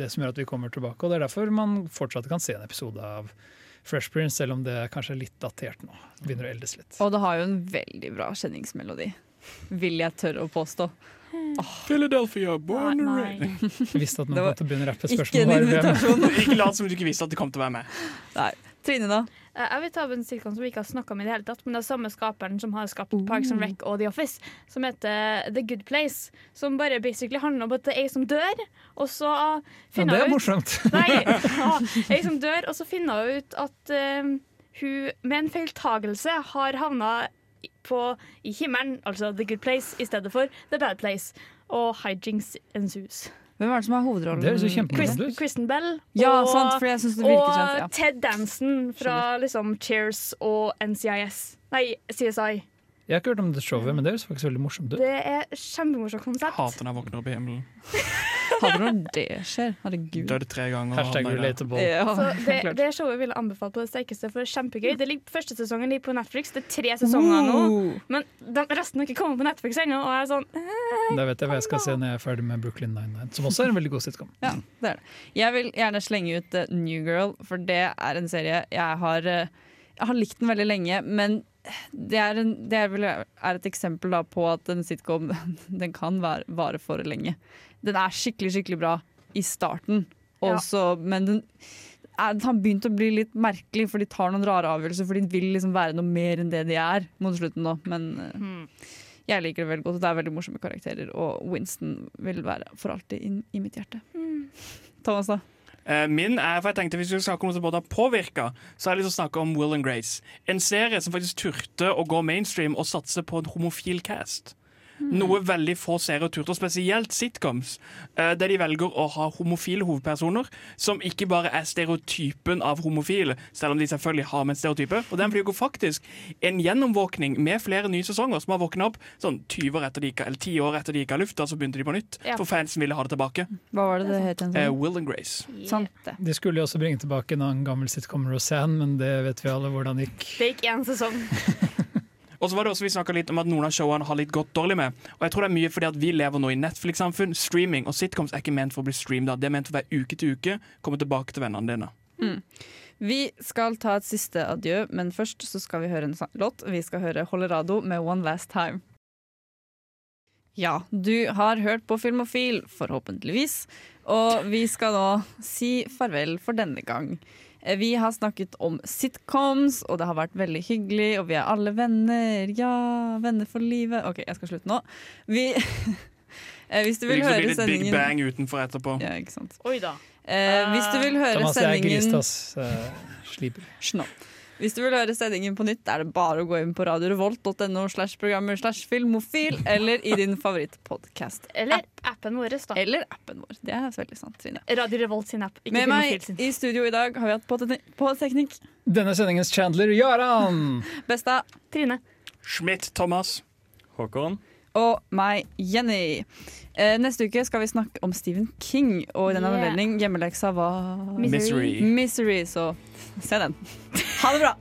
det som gjør at vi kommer tilbake. Og det er derfor man fortsatt kan se en episode av Fresh Prince, selv om det kanskje er litt datert nå. Begynner å eldes litt. Og det har jo en veldig bra kjenningsmelodi, vil jeg tørre å påstå. Philadelphia, born and raised. Visste at Det noen var kom til å begynne å rappe Ikke spørsmål. en invitasjon. Ikke lat som du ikke visste at du kom til å være med. Nei. Trine, da? Eh, Jeg vil ta opp en sitcom som vi ikke har snakka om i det hele tatt, men det er samme skaperen som har skapt Parks and Rec og The Office, som heter The Good Place. Som bare basically handler om at det er ei som dør, og så Ja, finner det er hun ut morsomt. Nei, ei som dør, og så finner hun ut at eh, hun med en feiltagelse har havna på, i himmelen, altså The Good Place, i stedet for The Bad Place. Og hijinks ensues. Hvem er det som har hovedrollen? Det er Kristen. Kristen Bell Ja, og, sant, for jeg synes det virker og kjent, ja. Ted Danson fra liksom, Cheers og NCIS. Nei, CSI. Jeg har ikke hørt om det showet, men det høres faktisk veldig morsomt ut. Det er kjempemorsomt konsept. Hater når jeg våkner opp i himmelen. Hater når det skjer. Herregud. Døde tre ganger. Hashtag relatable. Ja, Så det, det showet vil jeg anbefale på det sterkeste, for det er kjempegøy. Det ligger, første sesongen ligger på Netflix. Det er tre sesonger nå, men de, resten har ikke kommet på Netflix ennå. Og jeg er sånn eh, Da vet jeg hva jeg skal se når jeg er ferdig med Brooklyn 99, som også er en veldig god sitcom. Ja, det er det. Jeg vil gjerne slenge ut eh, New Girl, for det er en serie jeg har, eh, jeg har likt den veldig lenge, men det er, en, det er, vel, er et eksempel da på at en sitcom den kan være, vare for lenge. Den er skikkelig, skikkelig bra i starten, Ja. men den er, den har begynt å bli litt merkelig, for de tar noen rare avgjørelser, for de vil liksom være noe mer enn det de er mot slutten nå. Men hmm. jeg liker det veldig godt, det er veldig morsomme karakterer, og Winston vil være for alltid inn i mitt hjerte. Thomas, da? Eh, Min er, for jeg tenkte Hvis vi skal snakke om noe som både har påvirka, så har jeg lyst til å snakke om Will and Grace. En serie som faktisk turte å gå mainstream og satse på en homofil cast. Noe veldig få turte, og spesielt sitcoms, eh, der de velger å ha homofile hovedpersoner som ikke bare er stereotypen av homofile, selv om de selvfølgelig har med en stereotype. Og den blir jo faktisk en gjennomvåkning med flere nye sesonger som har våkna opp sånn 20 år etter de ikke, eller 10 år etter de gikk av lufta, så begynte de på nytt. Ja. For fansen ville ha det tilbake. Hva var det det het igjen? Sånn? Will and Grace. Yeah. De skulle jo også bringe tilbake en annen gammel sitcom, Rosanne, men det vet vi alle hvordan gikk. Det gikk én sesong. Og så var det også Vi snakket litt om at noen av showene har litt gått dårlig med. Og jeg tror det er mye fordi at vi lever nå i Netflix-samfunn. Streaming og sitcoms er ikke ment for å bli streamet. Det er ment for å være uke til uke. Komme tilbake til vennene dine. Vi skal ta et siste adjø, men først så skal vi høre en låt. Vi skal høre Holerado med One Last Time. Ja, du har hørt på Filmofil, forhåpentligvis. Og vi skal nå si farvel for denne gang. Eh, Vi har snakket om sitcoms, og det har vært veldig hyggelig, og vi er alle venner. Ja, venner for livet. OK, jeg skal slutte nå. Vi Eh, Hvis du vil høre sendingen Det blir litt Big Bang utenfor etterpå. Ja, ikke sant. Oi da. Eh, hvis du vil høre Thomas, jeg er sendingen grist, ass. Uh, sliper. Hvis du vil høre sendingen på nytt, er det bare å gå inn på radiorevolt.no slash programmer slash filmofil, eller i din favorittpodkast. Eller appen vår, da. Eller appen vår. Det er veldig sant, Trine. Radio Revolt sin app. Ikke Med meg sin. i studio i dag har vi hatt på, på teknikk Denne sendingens Chandler Jaran! Besta Trine. Schmidt Thomas. Håkon? og meg, Jenny. Eh, neste uke skal vi snakke om Stephen King, og i denne Yeah. anledning hjemmeleksa var Misery. Misery. Misery, så se den. Ha det bra!